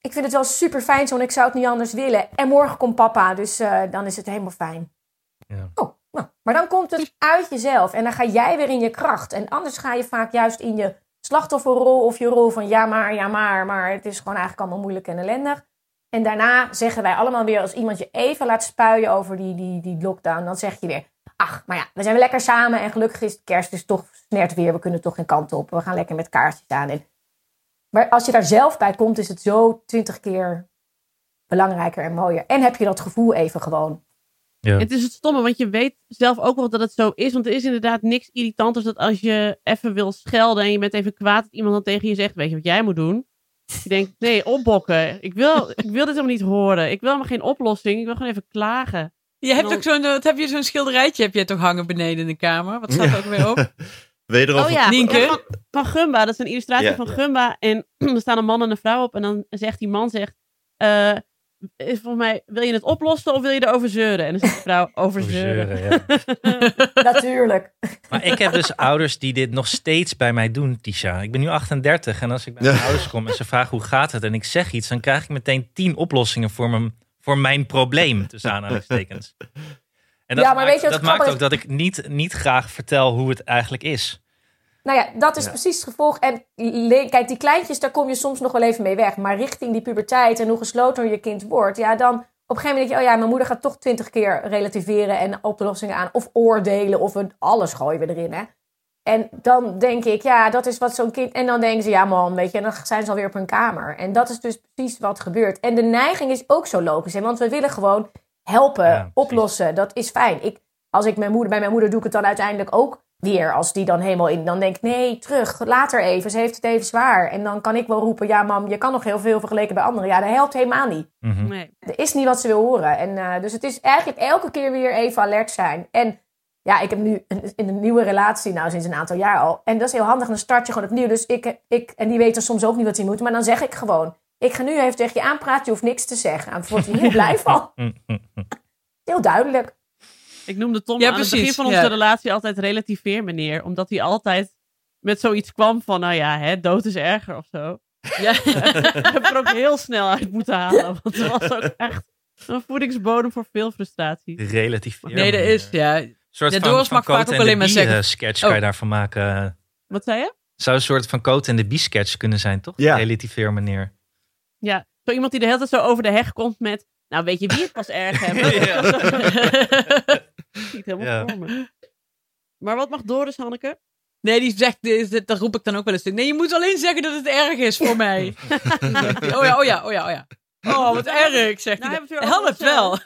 Ik vind het wel super fijn zo en ik zou het niet anders willen. En morgen komt papa, dus eh, dan is het helemaal fijn. Ja. Oh, nou, maar dan komt het uit jezelf en dan ga jij weer in je kracht. En anders ga je vaak juist in je slachtofferrol of je rol van ja maar, ja maar, maar het is gewoon eigenlijk allemaal moeilijk en ellendig. En daarna zeggen wij allemaal weer, als iemand je even laat spuien over die, die, die lockdown, dan zeg je weer, ach, maar ja, we zijn weer lekker samen en gelukkig is het kerst dus toch snert weer, we kunnen toch geen kant op. We gaan lekker met kaarsjes aan. En, maar als je daar zelf bij komt, is het zo twintig keer belangrijker en mooier. En heb je dat gevoel even gewoon. Ja. Het is het stomme, want je weet zelf ook wel dat het zo is. Want er is inderdaad niks irritanters dat als je even wil schelden en je bent even kwaad dat iemand dan tegen je zegt, weet je wat jij moet doen? Je denkt, nee, opbokken. Ik wil, ik wil dit helemaal niet horen. Ik wil helemaal geen oplossing. Ik wil gewoon even klagen. Je hebt Dan- ook zo'n, wat heb je zo'n schilderijtje heb je toch hangen beneden in de kamer? Wat staat er ook weer op? Wederom. Oh ja, Nienke? van, van Gumba. Dat is een illustratie Ja. van Gumba. En er staan een man en een vrouw op. En dan zegt die man, zegt, eh, is volgens mij, wil je het oplossen of wil je erover zeuren? En dan zegt de vrouw, over zeuren. Ja. Natuurlijk. Maar ik heb dus ouders die dit nog steeds bij mij doen, Tisha. Ik ben nu 38 en als ik bij mijn Ja. ouders kom en ze vragen hoe gaat het en ik zeg iets, dan krijg ik meteen tien oplossingen voor mijn, voor mijn probleem, tussen aanhalingstekens. En dat Ja, maar maakt, weet je wat dat maakt ook dat ik niet, niet graag vertel hoe het eigenlijk is. Nou ja, dat is Ja. precies het gevolg. En kijk, die kleintjes, daar kom je soms nog wel even mee weg. Maar richting die puberteit en hoe gesloten je kind wordt, ja, dan op een gegeven moment denk je, oh ja, mijn moeder gaat toch twintig keer relativeren en oplossingen aan. Of oordelen, of een- alles gooien we erin, hè. En dan denk ik, ja, dat is wat zo'n kind... En dan denken ze, ja man, weet je, en dan zijn ze alweer op hun kamer. En dat is dus precies wat gebeurt. En de neiging is ook zo logisch, hè, want we willen gewoon helpen, Ja, oplossen. Dat is fijn. Ik, als ik mijn moeder, bij mijn moeder doe ik het dan uiteindelijk ook weer, als die dan helemaal in, dan denk ik, nee, terug, later even, ze heeft het even zwaar. En dan kan ik wel roepen, ja mam, je kan nog heel veel vergeleken bij anderen. Ja, dat helpt helemaal niet. Mhm. Nee. Er is niet wat ze wil horen. En, eh, dus het is eigenlijk elke keer weer even alert zijn. En ja, ik heb nu een, in een nieuwe relatie, nou sinds een aantal jaar al. En dat is heel handig, dan start je gewoon opnieuw. Dus ik, ik en die weten soms ook niet wat hij moet. Maar dan zeg ik gewoon, ik ga nu even tegen je aanpraten, je hoeft niks te zeggen. En wordt hij heel blij van. Mhm. Heel duidelijk. Ik noemde Tom Ja, aan het begin precies, van onze ja. relatie altijd relativeer meneer. Omdat hij altijd met zoiets kwam van, nou ja, hè, dood is erger of zo. Ja. Ik heb er ook heel snel uit moeten halen. Want het was ook echt een voedingsbodem voor veel frustratie. Relatief. Nee, dat is, ja. Een soort Ja, van, Doris van mag vaak Coat ook en alleen de maar zeggen- eh, sketch kan Oh. je daarvan maken. Wat zei je? Zou een soort van Coat en de Bie sketch kunnen zijn, toch? Ja. Relativeer meneer. Ja, zo iemand die de hele tijd zo over de heg komt met... Nou, weet je wie het pas erg hebben? Niet helemaal Ja. voor me. Maar wat mag Doris, Hanneke? Nee, die zegt, dat roep ik dan ook wel eens. Nee, je moet alleen zeggen dat het erg is voor mij. oh ja, oh ja, oh ja, oh ja. Oh, wat erg, zegt Nou, hij. Helpt wel.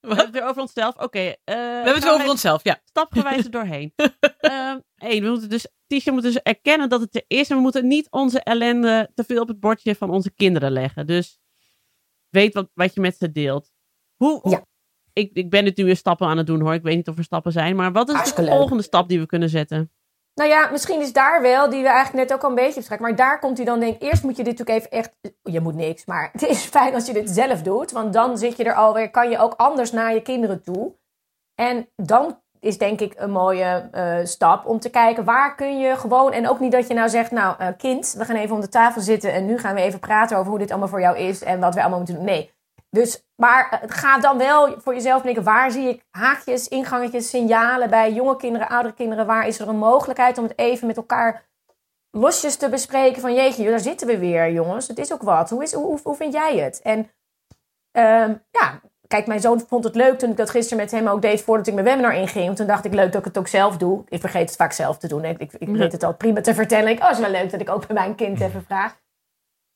We hebben het weer over onszelf. Oké. eh, We hebben het weer over onszelf, ja. Stapgewijs er doorheen. Ehm één, we moeten dus, Tisha moet dus erkennen dat het er is. En we moeten niet onze ellende te veel op het bordje van onze kinderen leggen. Dus weet wat, wat je met ze deelt. Hoe, Ja. Ik, ik ben het nu weer stappen aan het doen hoor. Ik weet niet of er stappen zijn. Maar wat is de leuk. volgende stap die we kunnen zetten? Nou ja, misschien is daar wel, die we eigenlijk net ook al een beetje bespreken. Maar daar komt hij dan denk ik, eerst moet je dit natuurlijk even echt... Je moet niks, maar het is fijn als je dit zelf doet. Want dan zit je er alweer, kan je ook anders naar je kinderen toe. En dan is denk ik een mooie eh, stap om te kijken waar kun je gewoon... En ook niet dat je nou zegt, nou eh, kind, we gaan even om de tafel zitten... en nu gaan we even praten over hoe dit allemaal voor jou is en wat we allemaal moeten doen. Nee, dus, maar ga dan wel voor jezelf denken, waar zie ik haakjes, ingangetjes, signalen bij jonge kinderen, oudere kinderen? Waar is er een mogelijkheid om het even met elkaar losjes te bespreken? Van jeetje, daar zitten we weer, jongens. Het is ook wat. Hoe, is, hoe, vind jij het? En ehm, ja, kijk, mijn zoon vond het leuk toen ik dat gisteren met hem ook deed voordat ik mijn webinar inging. Want toen dacht ik, leuk dat ik het ook zelf doe. Ik vergeet het vaak zelf te doen. Ik, ik, weet het al prima te vertellen. Ik, oh, is wel leuk dat ik ook bij mijn kind even vraag.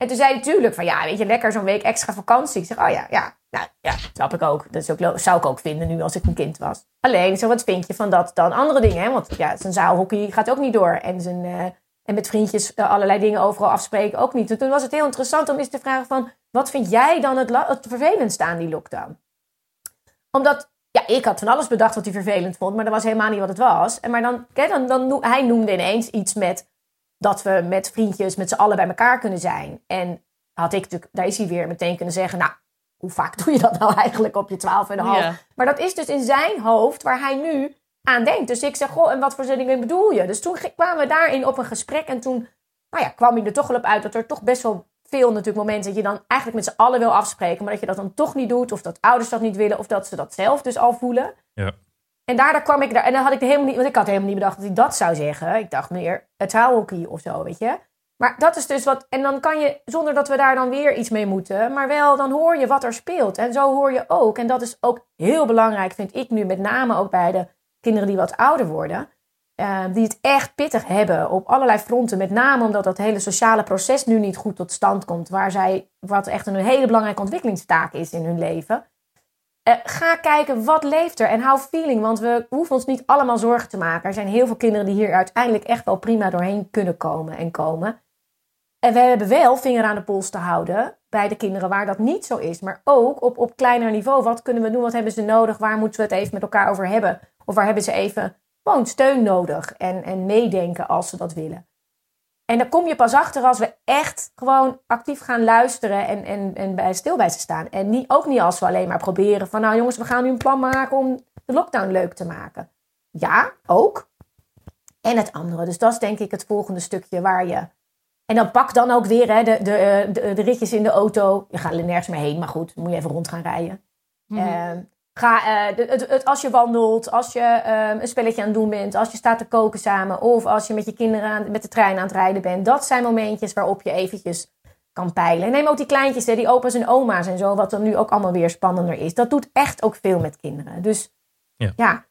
En toen zei hij natuurlijk van ja, weet je, lekker zo'n week extra vakantie. Ik zeg, oh ja, ja, nou ja, snap ik ook. Dat ook, zou ik ook vinden nu als ik een kind was. Alleen, zo wat vind je van dat dan andere dingen? Hè? Want ja, zijn zaalhockey gaat ook niet door. En, zijn, eh, en met vriendjes eh, allerlei dingen overal afspreken ook niet. En toen was het heel interessant om eens te vragen van... wat vind jij dan het, het vervelendste aan die lockdown? Omdat, ja, ik had van alles bedacht wat hij vervelend vond... maar dat was helemaal niet wat het was. En maar dan, kijk, dan, dan, hij noemde ineens iets met... dat we met vriendjes met z'n allen bij elkaar kunnen zijn. En had ik natuurlijk, daar is hij weer meteen kunnen zeggen... nou, hoe vaak doe je dat nou eigenlijk op je twaalf en een half? Ja. Maar dat is dus in zijn hoofd waar hij nu aan denkt. Dus ik zeg, goh, en wat voor dingen bedoel je? Dus toen kwamen we daarin op een gesprek. En toen nou ja, kwam hij er toch wel op uit dat er toch best wel veel natuurlijk momenten... dat je dan eigenlijk met z'n allen wil afspreken... maar dat je dat dan toch niet doet. Of dat ouders dat niet willen. Of dat ze dat zelf dus al voelen. Ja. En daardoor kwam ik daar... En dan had ik helemaal niet... Want ik had helemaal niet bedacht dat hij dat zou zeggen. Ik dacht meer het hockey of zo, weet je. Maar dat is dus wat... En dan kan je, zonder dat we daar dan weer iets mee moeten... maar wel, dan hoor je wat er speelt. En zo hoor je ook. En dat is ook heel belangrijk, vind ik nu. Met name ook bij de kinderen die wat ouder worden... eh, die het echt pittig hebben op allerlei fronten. Met name omdat dat hele sociale proces nu niet goed tot stand komt. Waar zij, wat echt een hele belangrijke ontwikkelingstaak is in hun leven. Eh, ga kijken wat leeft er en hou feeling. Want we hoeven ons niet allemaal zorgen te maken. Er zijn heel veel kinderen die hier uiteindelijk echt wel prima doorheen kunnen komen en komen. En we hebben wel vinger aan de pols te houden bij de kinderen waar dat niet zo is. Maar ook op, op kleiner niveau. Wat kunnen we doen? Wat hebben ze nodig? Waar moeten we het even met elkaar over hebben? Of waar hebben ze even gewoon steun nodig? En, en meedenken als ze dat willen. En dan kom je pas achter als we echt gewoon actief gaan luisteren en, en, en bij, stil bij ze staan. En niet, ook niet als we alleen maar proberen van nou jongens, we gaan nu een plan maken om de lockdown leuk te maken. Ja, ook. En het andere. Dus dat is denk ik het volgende stukje waar je... En dan pak dan ook weer hè, de, de, eh, de, de ritjes in de auto. Je gaat er nergens meer heen, maar goed, moet je even rond gaan rijden. Ehm, ga, eh, het, het- als je wandelt, als je ehm, een spelletje aan het doen bent, als je staat te koken samen, of als je met je kinderen aan, met de trein aan het rijden bent. Dat zijn momentjes waarop je eventjes kan peilen. En neem ook die kleintjes, hè, die opa's en oma's en zo, wat dan nu ook allemaal weer spannender is. Dat doet echt ook veel met kinderen. Dus Ja. ja.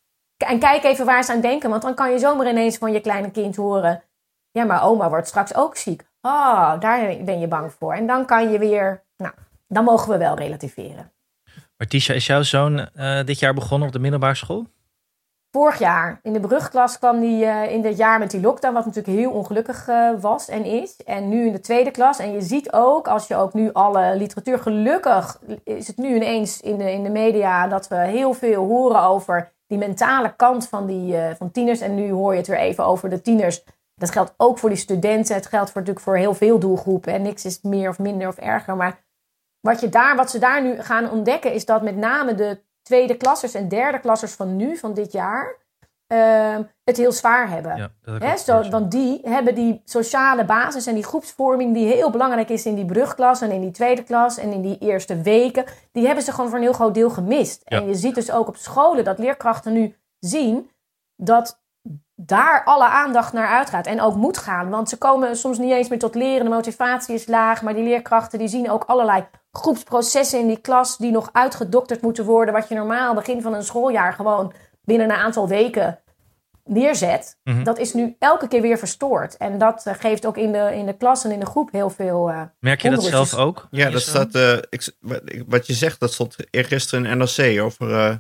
En kijk even waar ze aan denken, want dan kan je zomaar ineens van je kleine kind horen. Ja, maar oma wordt straks ook ziek. Oh, daar ben je bang voor. En dan kan je weer, nou, dan mogen we wel relativeren. Maar Tisha, is jouw zoon eh, dit jaar begonnen op de middelbare school? vorig jaar in de brugklas kwam die eh, in dit jaar met die lockdown, wat natuurlijk heel ongelukkig eh, was en is. En nu in de tweede klas. En je ziet ook, als je ook nu alle literatuur, gelukkig is het nu ineens in de, in de media dat we heel veel horen over die mentale kant van, die, van tieners. En nu hoor je het weer even over de tieners. Dat geldt ook voor die studenten. Het geldt natuurlijk voor heel veel doelgroepen. En niks is meer of minder of erger. Maar wat, je daar, wat ze daar nu gaan ontdekken, is dat met name de tweede klassers en derde klassers van nu, van dit jaar, ehm, het heel zwaar hebben. Ja, dat zo, ja. want die hebben die sociale basis en die groepsvorming die heel belangrijk is in die brugklas en in die tweede klas en in die eerste weken, die hebben ze gewoon voor een heel groot deel gemist. Ja. En je ziet dus ook op scholen dat leerkrachten nu zien dat daar alle aandacht naar uitgaat en ook moet gaan. Want ze komen soms niet eens meer tot leren, de motivatie is laag, maar die leerkrachten die zien ook allerlei groepsprocessen in die klas die nog uitgedokterd moeten worden, wat je normaal begin van een schooljaar gewoon binnen een aantal weken neerzet, Mhm. dat is nu elke keer weer verstoord. En dat eh, geeft ook in de, in de klas en in de groep heel veel. eh, Merk je dat zelf ook? Ja, dat staat. eh, ik, wat- je zegt, dat stond eergisteren in NRC over. eh,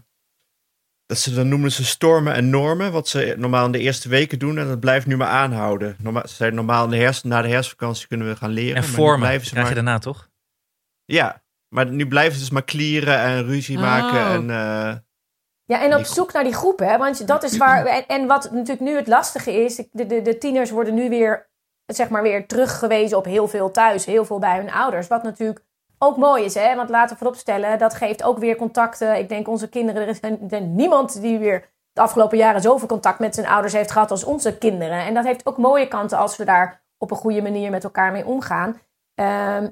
dat ze dan noemen ze stormen en normen. Wat ze normaal in de eerste weken doen. En dat blijft nu maar aanhouden. Normaal, ze zeiden normaal in de herfst, na de herfstvakantie kunnen we gaan leren. En maar vormen blijven ze krijg je maar, daarna toch? Ja, maar nu blijven ze dus maar klieren en ruzie Oh. maken. En, eh, Ja, en op zoek naar die groep, hè? Want dat is waar. En, en wat natuurlijk nu het lastige is, de, de, de tieners worden nu weer, zeg maar, weer teruggewezen op heel veel thuis, heel veel bij hun ouders. Wat natuurlijk ook mooi is, hè? Want laten we vooropstellen, dat geeft ook weer contacten. Ik denk onze kinderen, er is er niemand die weer de afgelopen jaren zoveel contact met zijn ouders heeft gehad als onze kinderen. En dat heeft ook mooie kanten als we daar op een goede manier met elkaar mee omgaan. Ehm,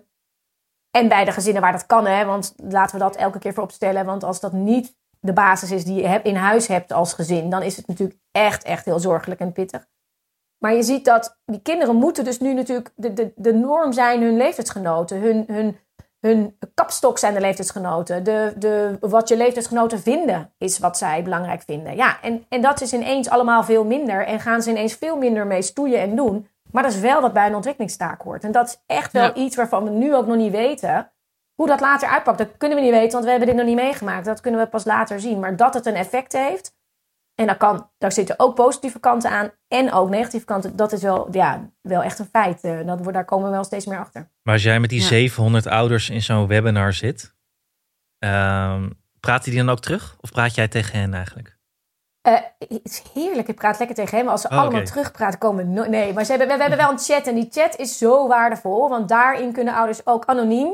en bij de gezinnen waar dat kan, hè, want laten we dat elke keer vooropstellen. Want als dat niet de basis is die je in huis hebt als gezin, dan is het natuurlijk echt, echt heel zorgelijk en pittig. Maar je ziet dat die kinderen moeten dus nu natuurlijk, de, de, de norm zijn hun leeftijdsgenoten. Hun, hun, hun kapstok zijn de leeftijdsgenoten. De, de, wat je leeftijdsgenoten vinden, is wat zij belangrijk vinden. Ja, en, en dat is ineens allemaal veel minder. En gaan ze ineens veel minder mee stoeien en doen. Maar dat is wel wat bij een ontwikkelingstaak hoort. En dat is echt wel Ja. iets waarvan we nu ook nog niet weten. Hoe dat later uitpakt, dat kunnen we niet weten, want we hebben dit nog niet meegemaakt. Dat kunnen we pas later zien. Maar dat het een effect heeft, en dat kan, daar zitten ook positieve kanten aan en ook negatieve kanten. Dat is wel, ja, wel echt een feit. Eh, Dat, wordt- daar komen we wel steeds meer achter. Maar als jij met die Ja. 700 ouders in zo'n webinar zit, ehm praat die dan ook terug? Of praat jij tegen hen eigenlijk? Eh, het is heerlijk. Ik praat lekker tegen hem. Als ze Oh, allemaal oké. terugpraten, komen we no- Nee, maar ze hebben, we, we hebben wel een chat. En die chat is zo waardevol. Want daarin kunnen ouders ook anoniem,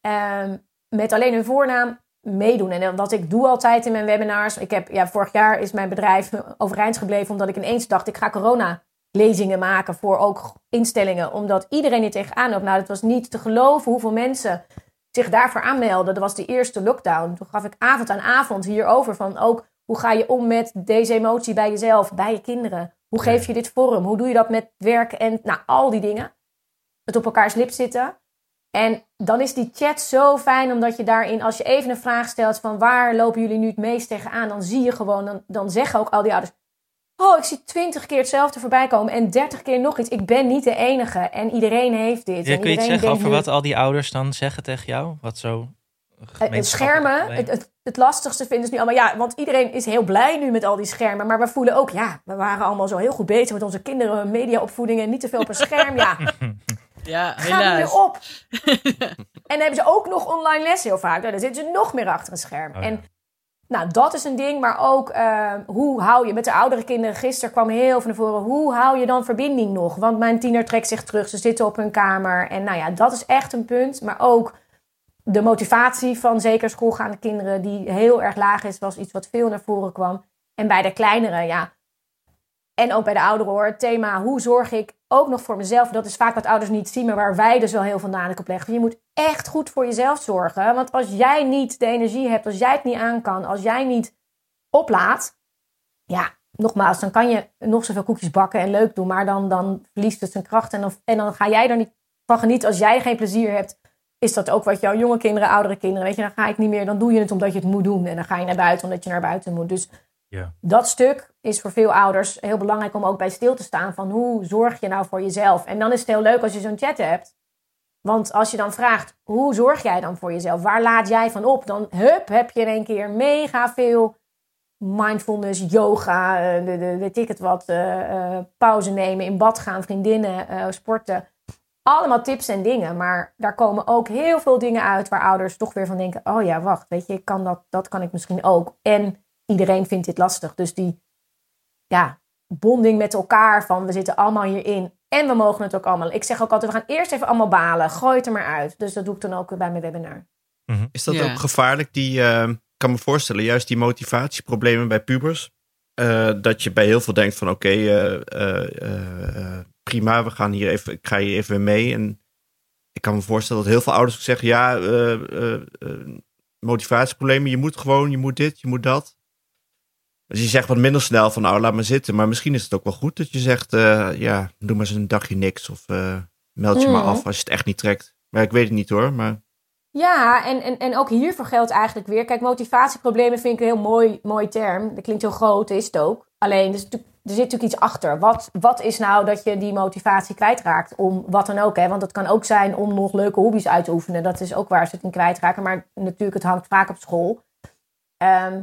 ehm, met alleen hun voornaam, meedoen. En wat ik doe altijd in mijn webinars. Ik heb, ja, vorig jaar is mijn bedrijf overeind gebleven. Omdat ik ineens dacht, ik ga corona lezingen maken voor ook instellingen. Omdat iedereen hier tegenaan loopt. Nou, het was niet te geloven hoeveel mensen zich daarvoor aanmelden. Dat was de eerste lockdown. Toen gaf ik avond aan avond hierover van ook hoe ga je om met deze emotie bij jezelf, bij je kinderen? Hoe geef je dit vorm? Hoe doe je dat met werk en nou, al die dingen? Het op elkaars lip zitten. En dan is die chat zo fijn, omdat je daarin, als je even een vraag stelt van waar lopen jullie nu het meest tegenaan, dan zie je gewoon, dan, dan zeggen ook al die ouders, oh, ik zie twintig keer hetzelfde voorbij komen en dertig keer nog iets. Ik ben niet de enige en iedereen heeft dit. Ja, en kun je iets zeggen over nu- wat al die ouders dan zeggen tegen jou? Wat zo Eh, Het gemeenschappelijk schermen, het, het, het lastigste vinden ze nu allemaal. Ja, want iedereen is heel blij nu met al die schermen. Maar we voelen ook, ja, we waren allemaal zo heel goed bezig met onze kinderen, mediaopvoeding en niet te veel op een scherm. Ja, Ja, ga helaas. weer op. en dan hebben ze ook nog online lessen heel vaak. Nou, dan zitten ze nog meer achter een scherm. Oh ja. En nou, dat is een ding. Maar ook, eh, hoe hou je met de oudere kinderen? Gisteren kwam heel naar voren. Hoe hou je dan verbinding nog? Want mijn tiener trekt zich terug. Ze zitten op hun kamer. En nou ja, dat is echt een punt. Maar ook de motivatie van zeker schoolgaande kinderen, die heel erg laag is, was iets wat veel naar voren kwam. En bij de kleineren, ja. En ook bij de ouderen hoor. Het thema, hoe zorg ik ook nog voor mezelf? Dat is vaak wat ouders niet zien, maar waar wij dus wel heel veel nadruk op leggen. Je moet echt goed voor jezelf zorgen. Want als jij niet de energie hebt, als jij het niet aan kan, als jij niet oplaat, ja, nogmaals, dan kan je nog zoveel koekjes bakken en leuk doen, maar dan, dan verliest het zijn kracht. En dan, en dan ga jij er niet van genieten. Als jij geen plezier hebt, is dat ook wat jouw jonge kinderen, oudere kinderen, weet je, dan ga ik niet meer, dan doe je het omdat je het moet doen. En dan ga je naar buiten omdat je naar buiten moet. Dus Dat stuk is voor veel ouders heel belangrijk om ook bij stil te staan van hoe zorg je nou voor jezelf. En dan is het heel leuk als je zo'n chat hebt. Want als je dan vraagt, hoe zorg jij dan voor jezelf? Waar laat jij van op? Dan hup, heb je in één keer mega veel mindfulness, yoga, eh, de, de, weet ik het wat, eh, eh, pauze nemen, in bad gaan, vriendinnen, sporten. Allemaal tips en dingen, maar daar komen ook heel veel dingen uit waar ouders toch weer van denken: oh ja, wacht, weet je, kan dat, dat kan ik misschien ook. En iedereen vindt dit lastig. Dus die ja, bonding met elkaar van we zitten allemaal hierin en we mogen het ook allemaal. Ik zeg ook altijd: we gaan eerst even allemaal balen, gooi het er maar uit. Dus dat doe ik dan ook bij mijn webinar. Is dat Ja. ook gevaarlijk? Die, eh, ik kan me voorstellen, juist die motivatieproblemen bij pubers. eh, dat je bij heel veel denkt van oké, eh, eh, prima, we gaan hier even, ik ga hier even mee. En ik kan me voorstellen dat heel veel ouders ook zeggen, ja, eh, eh, eh, motivatieproblemen, je moet gewoon, je moet dit, je moet dat. Dus je zegt wat minder snel van nou, laat maar zitten. Maar misschien is het ook wel goed dat je zegt, eh, ja, doe maar eens een dagje niks. Of eh, meld je maar Mhm. af als je het echt niet trekt. Maar ik weet het niet hoor, maar... Ja, en, en, en ook hiervoor geldt eigenlijk weer. Kijk, motivatieproblemen vind ik een heel mooi, mooi term. Dat klinkt heel groot, is het ook. Alleen, er, er zit natuurlijk iets achter. Wat, wat is nou dat je die motivatie kwijtraakt? Om wat dan ook, hè? Want het kan ook zijn om nog leuke hobby's uit te oefenen. Dat is ook waar ze het in kwijtraken. Maar natuurlijk, het hangt vaak op school. Ehm,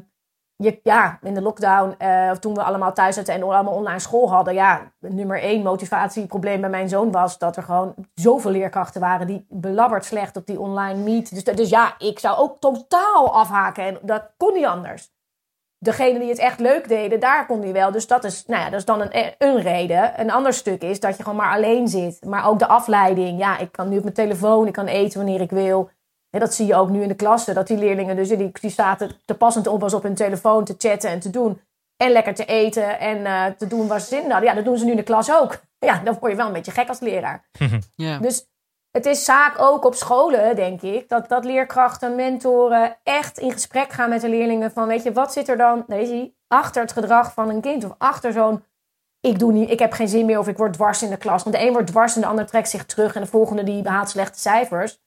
ja, in de lockdown, eh, of toen we allemaal thuis zaten en allemaal online school hadden. Ja, nummer één motivatieprobleem bij mijn zoon was dat er gewoon zoveel leerkrachten waren die belabberd slecht op die online meet. Dus, dus ja, ik zou ook totaal afhaken en dat kon niet anders. Degene die het echt leuk deden, daar kon hij wel. Dus dat is, nou ja, dat is dan een, een reden. Een ander stuk is dat je gewoon maar alleen zit. Maar ook de afleiding. Ja, ik kan nu op mijn telefoon, ik kan eten wanneer ik wil. Dat zie je ook nu in de klassen. Dat die leerlingen dus, die, die zaten te passend op als op hun telefoon te chatten en te doen. En lekker te eten en eh, te doen waar ze zin in hadden. Ja, dat doen ze nu in de klas ook. Ja, dan word je wel een beetje gek als leraar. Ja. Dus het is zaak ook op scholen, denk ik, dat, dat leerkrachten, mentoren echt in gesprek gaan met de leerlingen. Van weet je, wat zit er dan, hij, achter het gedrag van een kind? Of achter zo'n, ik doe niet, ik heb geen zin meer of ik word dwars in de klas. Want de een wordt dwars en de ander trekt zich terug en de volgende die behaalt slechte cijfers.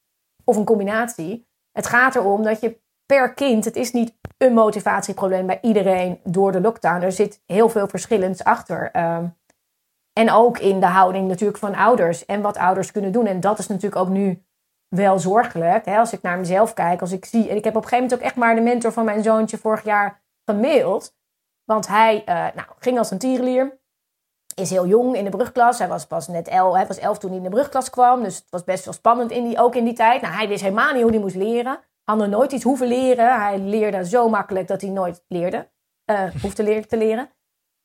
Of een combinatie. Het gaat erom dat je per kind, het is niet een motivatieprobleem bij iedereen door de lockdown. Er zit heel veel verschillends achter. Ehm, en ook in de houding natuurlijk van ouders en wat ouders kunnen doen. En dat is natuurlijk ook nu wel zorgelijk. Hè? Als ik naar mezelf kijk, als ik zie. En ik heb op een gegeven moment ook echt maar de mentor van mijn zoontje vorig jaar gemaild. Want hij eh, nou, ging als een tierenlier. Is heel jong in de brugklas. Hij was pas net elf, hij was elf toen hij in de brugklas kwam. Dus het was best wel spannend in die, ook in die tijd. Nou, hij wist helemaal niet hoe hij moest leren. Had nog nooit iets hoeven leren. Hij leerde zo makkelijk dat hij nooit leerde. eh hoefde leren te leren.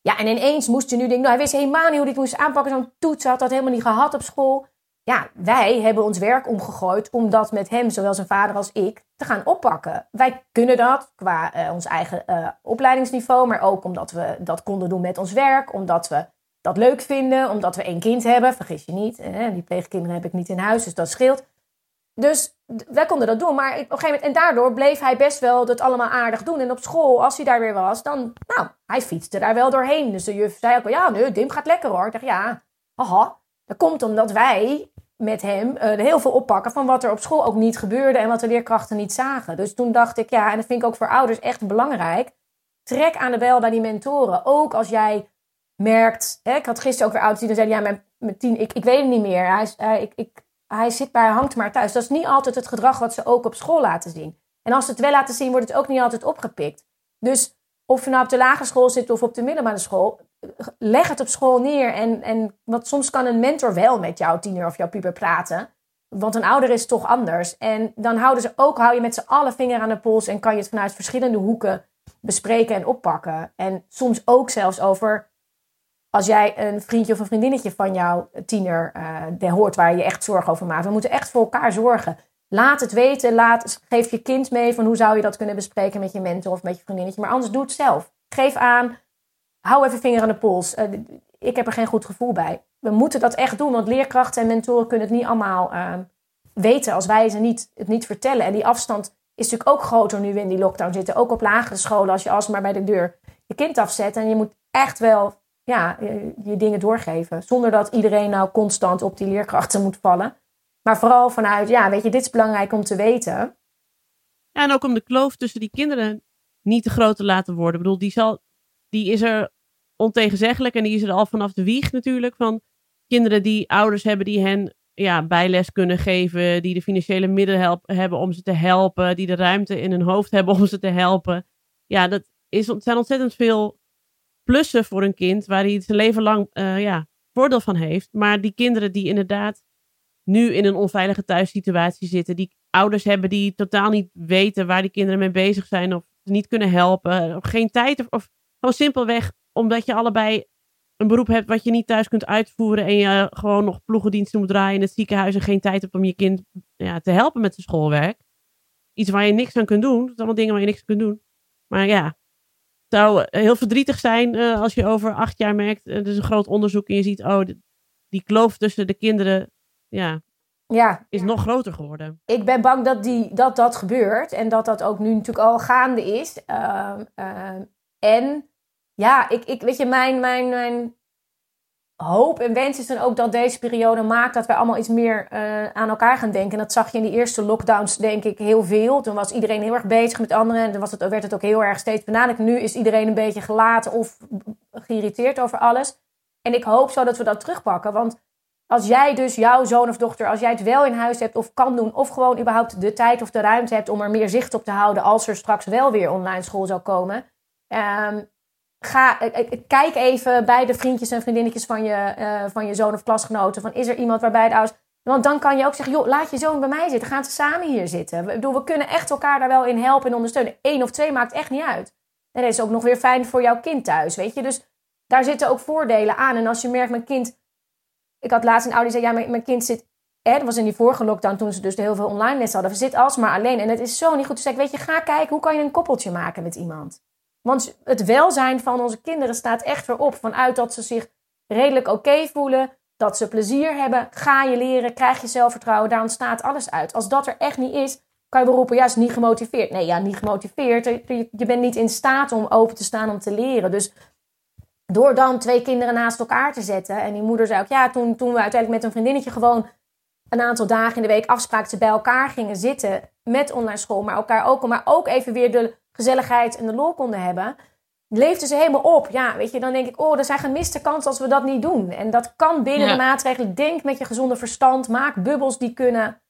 Ja, en ineens moest je nu denken, nou, hij wist helemaal niet hoe hij het moest aanpakken. Zo'n toets had dat helemaal niet gehad op school. Ja, wij hebben ons werk omgegooid om dat met hem, zowel zijn vader als ik, te gaan oppakken. Wij kunnen dat qua eh, ons eigen eh, opleidingsniveau, maar ook omdat we dat konden doen met ons werk, omdat we dat leuk vinden, omdat we één kind hebben. Vergis je niet, hè, die pleegkinderen heb ik niet in huis, dus dat scheelt. Dus wij konden dat doen, maar op een gegeven moment, en daardoor bleef hij best wel dat allemaal aardig doen. En op school, als hij daar weer was, dan, nou, hij fietste daar wel doorheen. Dus de juf zei ook ja, nee, Dim gaat lekker hoor. Ik dacht, ja, haha. Dat komt omdat wij met hem eh, heel veel oppakken van wat er op school ook niet gebeurde en wat de leerkrachten niet zagen. Dus toen dacht ik, ja, en dat vind ik ook voor ouders echt belangrijk. Trek aan de bel bij die mentoren. Ook als jij merkt, hè, ik had gisteren ook weer ouders die dan zeiden, ja, mijn, mijn tien, ik, ik weet het niet meer. Hij, hij, ik, ik, hij zit bij, hangt maar thuis. Dat is niet altijd het gedrag wat ze ook op school laten zien. En als ze het wel laten zien, wordt het ook niet altijd opgepikt. Dus of je nou op de lagere school zit of op de middelbare school, leg het op school neer. En, en want soms kan een mentor wel met jouw tiener of jouw puber praten. Want een ouder is toch anders. En dan houden ze ook, hou je met z'n allen vinger aan de pols en kan je het vanuit verschillende hoeken bespreken en oppakken. En soms ook zelfs over als jij een vriendje of een vriendinnetje van jouw tiener de hoort waar je echt zorgen over maakt. We moeten echt voor elkaar zorgen. Laat het weten. Laat, geef je kind mee van hoe zou je dat kunnen bespreken met je mentor of met je vriendinnetje. Maar anders doe het zelf. Geef aan. Hou even vinger aan de pols. Eh, ik heb er geen goed gevoel bij. We moeten dat echt doen, want leerkrachten en mentoren kunnen het niet allemaal eh, weten als wij ze niet, het niet vertellen. En die afstand is natuurlijk ook groter nu we in die lockdown zitten. Ook op lagere scholen, als je alsmaar bij de deur je kind afzet. En je moet echt wel ja, je, je dingen doorgeven. Zonder dat iedereen nou constant op die leerkrachten moet vallen. Maar vooral vanuit, ja, weet je, dit is belangrijk om te weten. Ja, en ook om de kloof tussen die kinderen niet te groot te laten worden. Ik bedoel, die, zal, die is er ontegenzeggelijk en die is er al vanaf de wieg natuurlijk. Van kinderen die ouders hebben die hen ja, bijles kunnen geven, die de financiële middelen hebben om ze te helpen, die de ruimte in hun hoofd hebben om ze te helpen. Ja, dat, is, zijn ontzettend veel plussen voor een kind waar hij zijn leven lang eh, ja, voordeel van heeft. Maar die kinderen die inderdaad nu in een onveilige thuissituatie zitten, die ouders hebben die totaal niet weten waar die kinderen mee bezig zijn of niet kunnen helpen, of geen tijd of, of gewoon simpelweg omdat je allebei een beroep hebt wat je niet thuis kunt uitvoeren en je gewoon nog ploegendiensten moet draaien in het ziekenhuis en geen tijd hebt om je kind ja, te helpen met zijn schoolwerk. Iets waar je niks aan kunt doen. Dat zijn allemaal dingen waar je niks aan kunt doen. Maar ja, zou heel verdrietig zijn uh, als je over acht jaar merkt, er is een groot onderzoek en je ziet, oh, die kloof tussen de kinderen ja, ja. is nog groter geworden. Ik ben bang dat, die, dat dat gebeurt en dat dat ook nu natuurlijk al gaande is. Uh, uh, en ja, ik, ik, weet je, mijn, mijn, mijn hoop en wens is dan ook dat deze periode maakt dat we allemaal iets meer uh, aan elkaar gaan denken. En dat zag je in die eerste lockdowns, denk ik, heel veel. Toen was iedereen heel erg bezig met anderen en dan was het, werd het ook heel erg steeds benadrukt. Nu is iedereen een beetje gelaten of geïrriteerd over alles. En ik hoop zo dat we dat terugpakken. Want als jij dus jouw zoon of dochter, als jij het wel in huis hebt of kan doen, of gewoon überhaupt de tijd of de ruimte hebt om er meer zicht op te houden als er straks wel weer online school zou komen. Um, ga, kijk even bij de vriendjes en vriendinnetjes van je, uh, van je zoon of klasgenoten. Van, is er iemand waarbij de ouders... Want dan kan je ook zeggen, joh, laat je zoon bij mij zitten. Gaan ze samen hier zitten. We, bedoel, we kunnen echt elkaar daar wel in helpen en ondersteunen. Eén of twee maakt echt niet uit. En dat is ook nog weer fijn voor jouw kind thuis, weet je. Dus daar zitten ook voordelen aan. En als je merkt, mijn kind... Ik had laatst een ouder die zei, ja, mijn, mijn kind zit... Hè, dat was in die vorige lockdown toen ze dus heel veel online les hadden. Ze zit alsmaar alleen. En het is zo niet goed. Dus ik weet je, ga kijken, hoe kan je een koppeltje maken met iemand? Want het welzijn van onze kinderen staat echt weer op. Vanuit dat ze zich redelijk oké voelen, dat ze plezier hebben, ga je leren, krijg je zelfvertrouwen, daar ontstaat alles uit. Als dat er echt niet is, kan je wel roepen, ja, is niet gemotiveerd. Nee, ja, niet gemotiveerd. Je bent niet in staat om open te staan om te leren. Dus door dan twee kinderen naast elkaar te zetten. En die moeder zei ook, ja, toen, toen we uiteindelijk met een vriendinnetje gewoon een aantal dagen in de week afspraken, ze bij elkaar gingen zitten met online school, maar elkaar ook, maar ook even weer de gezelligheid en de lol konden hebben, leefden ze helemaal op. Ja, weet je, dan denk ik, oh, er zijn gemiste kansen als we dat niet doen. En dat kan binnen de maatregelen. Denk met je gezonde verstand, maak bubbels die kunnen.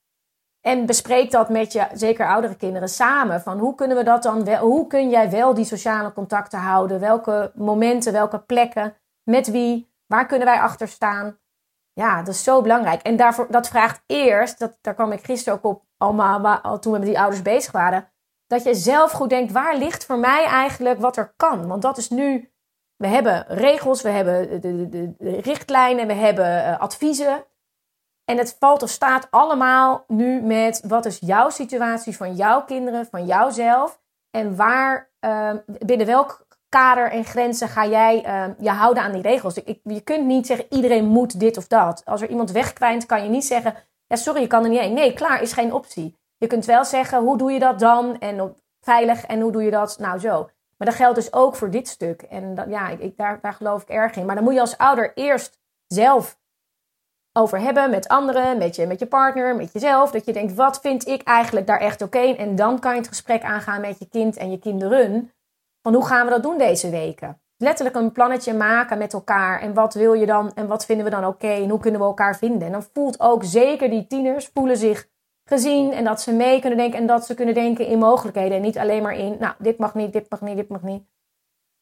En bespreek dat met je, zeker oudere kinderen, samen. Van hoe kunnen we dat dan wel, hoe kun jij wel die sociale contacten houden? Welke momenten, welke plekken, met wie, waar kunnen wij achter staan? Ja, dat is zo belangrijk. En daarvoor, dat vraagt eerst, dat, daar kwam ik gisteren ook op, allemaal, toen we met die ouders bezig waren dat je zelf goed denkt, waar ligt voor mij eigenlijk wat er kan? Want dat is nu, we hebben regels, we hebben de, de, de richtlijnen, we hebben uh, adviezen. En het valt of staat allemaal nu met wat is jouw situatie van jouw kinderen, van jouzelf. En waar, uh, binnen welk kader en grenzen ga jij uh, je houden aan die regels. Je kunt niet zeggen iedereen moet dit of dat. Als er iemand wegkwijnt, kan je niet zeggen, ja sorry, je kan er niet heen. Nee, klaar is geen optie. Je kunt wel zeggen, hoe doe je dat dan? En veilig, en hoe doe je dat? Nou, zo. Maar dat geldt dus ook voor dit stuk. En dat, ja, ik, daar, daar geloof ik erg in. Maar dan moet je als ouder eerst zelf over hebben met anderen, met je, met je partner, met jezelf. Dat je denkt, wat vind ik eigenlijk daar echt oké? En dan kan je het gesprek aangaan met je kind en je kinderen. Van hoe gaan we dat doen deze weken? Letterlijk een plannetje maken met elkaar. En wat wil je dan en wat vinden we dan oké? en hoe kunnen we elkaar vinden? En dan voelt ook zeker die tieners voelen zich gezien en dat ze mee kunnen denken en dat ze kunnen denken in mogelijkheden en niet alleen maar in, nou, dit mag niet, dit mag niet, dit mag niet.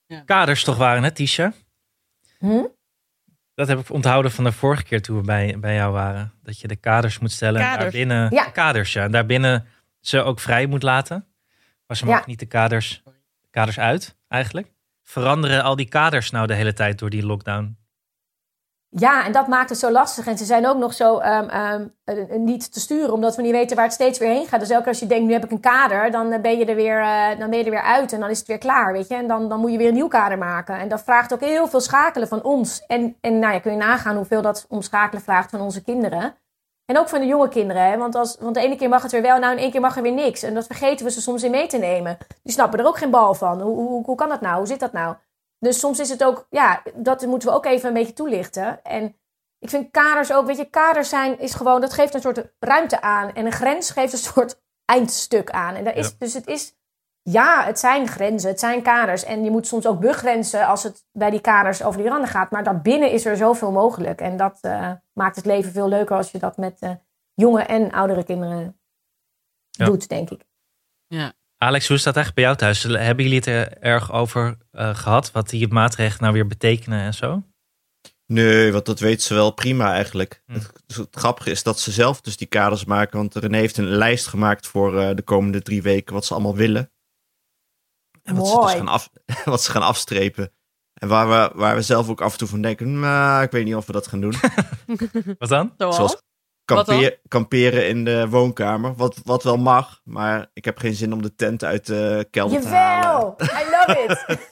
Ja. Kaders toch waren het, Tisha? Hm? Dat heb ik onthouden van de vorige keer toen we bij, bij jou waren. Dat je de kaders moet stellen. Kaders. En daarbinnen, Ja. Kaders, ja. En daarbinnen ze ook vrij moet laten. Maar ze Ja. mogen niet de kaders, kaders uit, eigenlijk. Veranderen al die kaders nou de hele tijd door die lockdown? Ja, en dat maakt het zo lastig. En ze zijn ook nog zo ehm, ehm, eh, niet te sturen, omdat we niet weten waar het steeds weer heen gaat. Dus elke als je denkt, nu heb ik een kader, dan eh, ben je er weer, eh, dan ben je er weer uit en dan is het weer klaar, weet je. En dan, dan moet je weer een nieuw kader maken. En dat vraagt ook heel veel schakelen van ons. En, en nou ja, kun je nagaan hoeveel dat omschakelen vraagt van onze kinderen. En ook van de jonge kinderen, hè? Want, als, want de ene keer mag het weer wel, nou in één keer mag er weer niks. En dat vergeten we ze soms in mee te nemen. Die snappen er ook geen bal van. Hoe, hoe, hoe kan dat nou? Hoe zit dat nou? Dus soms is het ook, ja, dat moeten we ook even een beetje toelichten. En ik vind kaders ook, weet je, kaders zijn is gewoon, dat geeft een soort ruimte aan. En een grens geeft een soort eindstuk aan. En daar is, Ja. dus het is, ja, het zijn grenzen, het zijn kaders. En je moet soms ook begrenzen als het bij die kaders over die randen gaat. Maar daarbinnen is er zoveel mogelijk. En dat eh, maakt het leven veel leuker als je dat met eh, jonge en oudere kinderen Ja. doet, denk ik. Ja. Alex, hoe staat het eigenlijk bij jou thuis? Hebben jullie het er erg over eh, gehad? Wat die maatregelen nou weer betekenen en zo? Nee, want dat weet ze wel prima eigenlijk. Hm. Het, dus het grappige is dat ze zelf dus die kaders maken. Want René heeft een lijst gemaakt voor eh, de komende drie weken wat ze allemaal willen. En wat ze, dus gaan af, wat ze gaan afstrepen. En waar we, waar we zelf ook af en toe van denken, nou, ik weet niet of we dat gaan doen. Wat dan? Zoals? Zoals Wat dan? Kampeer, kamperen in de woonkamer. Wat, wat wel mag, maar ik heb geen zin om de tent uit de kelder te halen. Jawel, I love it.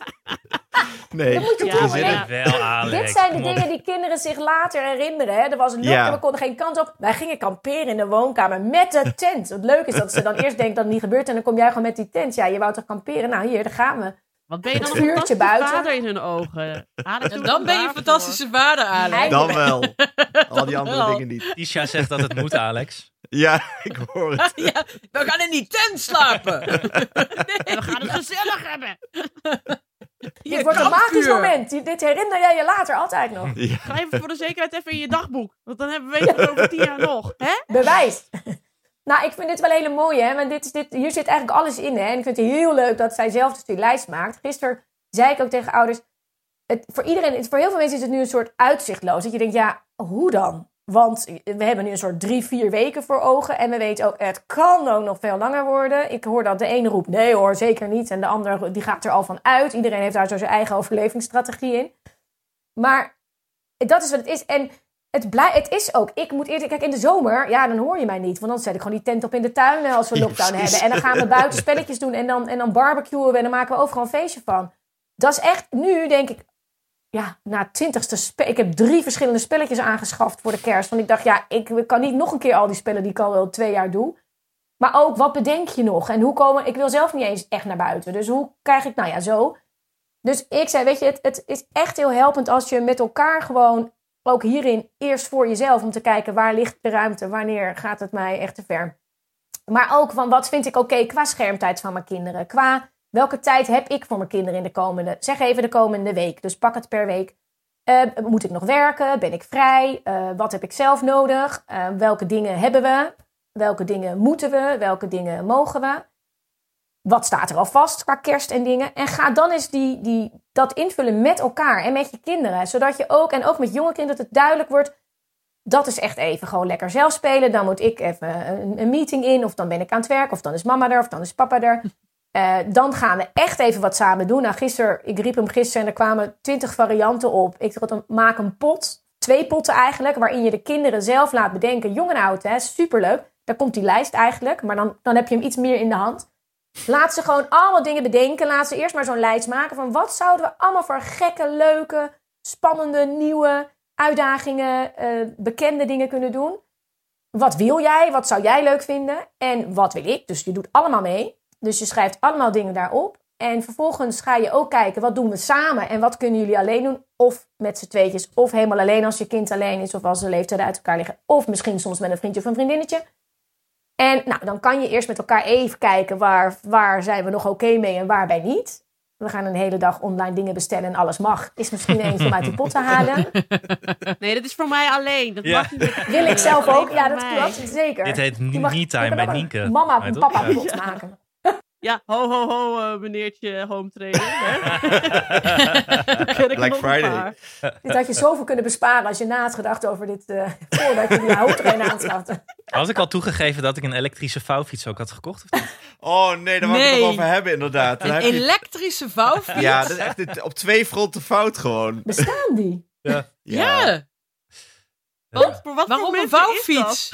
Nee, Dan moet je ik heb toch geen zin in. weer- Wel, Alex. Dit zijn de op. dingen die kinderen zich later herinneren. Hè? Er was een lucht Ja. en we konden geen kant op. Wij gingen kamperen in de woonkamer met de tent. Het leuke is dat ze dan eerst denkt dat het niet gebeurt. En dan kom jij gewoon met die tent. Ja, je wou toch kamperen? Nou, hier, daar gaan we. Wat ben je dan een vuurtje fantastische buiten. vader in hun ogen. Alex, dan ben je een fantastische vader, Alex. Dan wel. Al die andere Wel. dingen niet. Tisha zegt dat het moet, Alex. Ja, ik hoor het. Ja, we gaan in die tent slapen. En we gaan het gezellig hebben. Dit wordt een magisch moment. Die- Dit herinner jij je later altijd nog. Ja. Ga even voor de zekerheid even in je dagboek. Want dan hebben we weten we het over tien jaar nog. Hè? Bewijs. Nou, ik vind dit wel hele mooie, hè? Want dit, is dit, hier zit eigenlijk alles in, hè? En ik vind het heel leuk dat zij zelf dus die lijst maakt. Gisteren zei ik ook tegen ouders... Het, voor iedereen, voor heel veel mensen is het nu een soort uitzichtloos. Dat je denkt, ja, hoe dan? Want we hebben nu een soort drie, vier weken voor ogen. En we weten ook, het kan ook nog veel langer worden. Ik hoor dat de ene roept, nee hoor, zeker niet. En de andere, die gaat er al van uit. Iedereen heeft daar zo zijn eigen overlevingsstrategie in. Maar dat is wat het is. En het, blij, het is ook. Ik moet eerlijk kijk in de zomer, ja, dan hoor je mij niet. Want dan zet ik gewoon die tent op in de tuin eh, als we lockdown hebben. En dan gaan we buiten spelletjes doen en dan, en dan barbecuen we en dan maken we overal een feestje van. Dat is echt, nu denk ik, ja, na twintigste spel. Ik heb drie verschillende spelletjes aangeschaft voor de kerst. Want ik dacht, ja, ik kan niet nog een keer al die spellen die ik al wel twee jaar doe. Maar ook, wat bedenk je nog? En hoe komen, ik wil zelf niet eens echt naar buiten. Dus hoe krijg ik, nou ja, zo. Dus ik zei, weet je, het, het is echt heel helpend als je met elkaar gewoon ook hierin eerst voor jezelf om te kijken waar ligt de ruimte, wanneer gaat het mij echt te ver. Maar ook van wat vind ik oké qua schermtijd van mijn kinderen, qua welke tijd heb ik voor mijn kinderen in de komende, zeg even de komende week, dus pak het per week. Eh, moet ik nog werken? Ben ik vrij? Eh, wat heb ik zelf nodig? Eh, welke dingen hebben we? Welke dingen moeten we? Welke dingen mogen we? Wat staat er al vast qua kerst en dingen? En ga dan eens die, die, dat invullen met elkaar en met je kinderen. Zodat je ook, en ook met jonge kinderen, dat het duidelijk wordt. Dat is echt even gewoon lekker zelf spelen. Dan moet ik even een, een meeting in. Of dan ben ik aan het werk. Of dan is mama er. Of dan is papa er. Eh, dan gaan we echt even wat samen doen. Nou, gisteren, ik riep hem gisteren en er kwamen twintig varianten op. Ik dacht, maak een pot. Twee potten eigenlijk. Waarin je de kinderen zelf laat bedenken. Jong en oud, hè. Superleuk. Daar komt die lijst eigenlijk. Maar dan, dan heb je hem iets meer in de hand. Laat ze gewoon allemaal dingen bedenken. Laat ze eerst maar zo'n lijst maken van wat zouden we allemaal voor gekke, leuke, spannende, nieuwe uitdagingen, eh, bekende dingen kunnen doen. Wat wil jij? Wat zou jij leuk vinden? En wat wil ik? Dus je doet allemaal mee. Dus je schrijft allemaal dingen daarop. En vervolgens ga je ook kijken, wat doen we samen? En wat kunnen jullie alleen doen? Of met z'n tweetjes. Of helemaal alleen als je kind alleen is. Of als de leeftijden uit elkaar liggen. Of misschien soms met een vriendje of een vriendinnetje. En nou, dan kan je eerst met elkaar even kijken waar, waar zijn we nog oké mee en waarbij niet. We gaan een hele dag online dingen bestellen en alles mag. Is misschien eentje om uit die pot te halen. Nee, dat is voor mij alleen. Dat Ja. mag niet Wil ik zelf ook. Ja, dat klopt. Zeker. Dit heet Je Me mag- Me je Time kan bij Nienke. Mama en papa pot maken. Ja, ho, ho, ho, eh, meneertje home trainer. Er Black Friday. Dit had je zoveel kunnen besparen als je na had gedacht over dit eh, voordat je die hoofdtrainer aanschafte. Had ik al toegegeven dat ik een elektrische vouwfiets ook had gekocht? Of niet? Oh nee, daar wou ik het nog over hebben inderdaad. Dan Een heb elektrische vouwfiets? ja, dat is echt dit- op twee fronten fout gewoon. Bestaan die? Ja. Wat, voor wat Waarom een vouwfiets?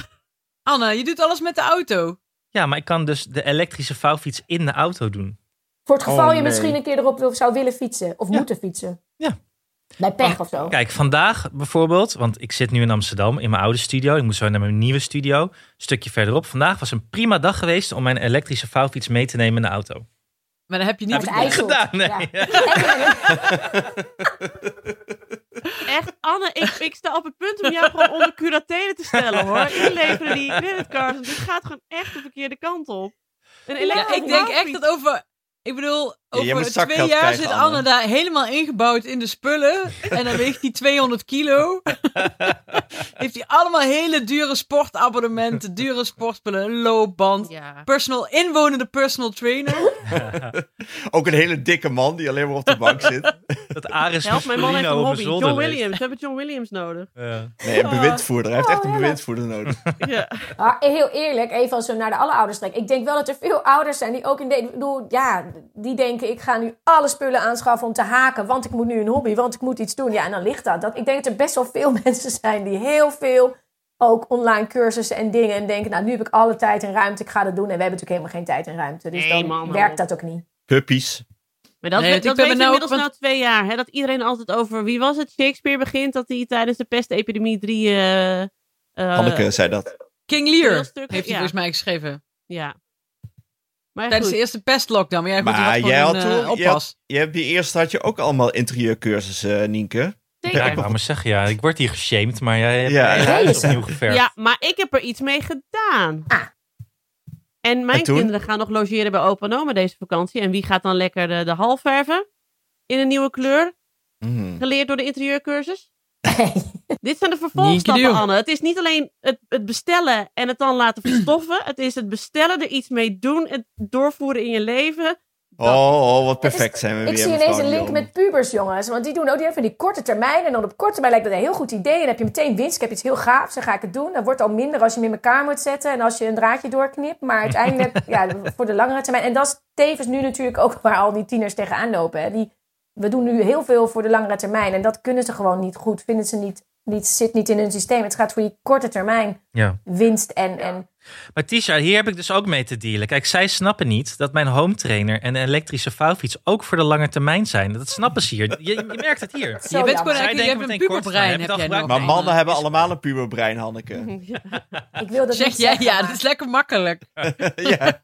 Anne, je doet alles met de auto. Ja, maar ik kan dus de elektrische vouwfiets in de auto doen. Voor het geval Oh, je nee. misschien een keer erop zou willen fietsen. Of Ja. moeten fietsen. Ja. Bij pech of zo. Kijk, vandaag bijvoorbeeld, want ik zit nu in Amsterdam in mijn oude studio. Ik moet zo naar mijn nieuwe studio, een stukje verderop. Vandaag was een prima dag geweest om mijn elektrische vouwfiets mee te nemen in de auto. Maar dan heb je niet... Heb ik niet gedaan, nee. Ja. Echt, Anne, ik, ik sta op het punt om jou gewoon onder curatele te stellen, hoor. Inleveren die creditcards. Dit gaat gewoon echt de verkeerde kant op. Een Ja, elektrische ik denk echt dat over... Ik bedoel, Over twee jaar krijgen, zit Anne. Anne daar helemaal ingebouwd in de spullen. En dan weegt hij 200 kilo. Heeft hij allemaal hele dure sportabonnementen, dure sportspullen, een loopband. Ja. Personal, inwonende personal trainer. Ook een hele dikke man die alleen maar op de bank zit. Dat Aris Help, mijn man heeft een hobby. John ligt. Williams. We hebben John Williams nodig. Ja. Nee, een bewindvoerder. Hij heeft echt een Oh, bewindvoerder nodig. Ja. Maar heel eerlijk, even als we naar de alle ouders trekken. Ik denk wel dat er veel ouders zijn die ook in de, ik bedoel, ja, die denken ik ga nu alle spullen aanschaffen om te haken, want ik moet nu een hobby, want ik moet iets doen. Ja, en dan ligt dat. dat ik denk dat er best wel veel mensen zijn die heel veel ook online cursussen en dingen en denken, nou nu heb ik alle tijd en ruimte, ik ga dat doen. En we hebben natuurlijk helemaal geen tijd en ruimte, dus Nee, dan man, werkt dat ook niet. Puppies. Maar dat, Nee, dat weten we nou ook- inmiddels nou twee jaar. Hè? Dat iedereen altijd over... Wie was het? Shakespeare begint dat hij tijdens de pestepidemie drie... eh, eh, Hanneke zei dat. King Lear heeft hij ja. volgens mij geschreven. Ja. Maar Tijdens goed. de eerste pestlockdown. Maar, ja, goed, Maar jij had een, toen- eh, jij oppas. Je hebt die eerste had je ook allemaal interieurcursussen, Nienke. Zeker. Ja, ik wou maar zeggen, ja, ik word hier geshamed, maar jij hebt Ja. huis opnieuw geverfd. Ja, maar ik heb er iets mee gedaan. Ah. En mijn En kinderen gaan nog logeren bij opa en oma deze vakantie. En wie gaat dan lekker de, de hal verven? In een nieuwe kleur? Mhm. Geleerd door de interieurcursus? Nee. Dit zijn de vervolgstappen. Anne. Het is niet alleen het, het bestellen en het dan laten verstoffen. Het is het bestellen, er iets mee doen, het doorvoeren in je leven. Dat- Oh, oh, wat perfect zijn we Ik weer. zie mevrouw ineens een link met pubers, jongens. Want die doen ook die even die korte termijn. En dan op korte termijn lijkt dat een heel goed idee. En dan heb je meteen winst. Ik heb iets heel gaafs, dan ga ik het doen. Dat wordt al minder als je hem in elkaar moet zetten. En als je een draadje doorknipt. Maar uiteindelijk, ja, voor de langere termijn. En dat is tevens nu natuurlijk ook waar al die tieners tegenaan lopen. Hè. Die, we doen nu heel veel voor de langere termijn. En dat kunnen ze gewoon niet goed. Vinden ze niet, niet zit niet in hun systeem. Het gaat voor die korte termijn Ja. winst en... en Maar Tisha, hier heb ik dus ook mee te dealen. Kijk, zij snappen niet dat mijn home trainer en een elektrische vouwfiets ook voor de lange termijn zijn. Dat snappen ze hier. Je, je merkt het hier. Zo je bent gewoon Zij denken hebt een puberbrein. heb? Maar mannen hebben allemaal een puberbrein, Hanneke. Ja. ik wil dat Zeg niet jij, ja, maar- dat is lekker makkelijk. ja.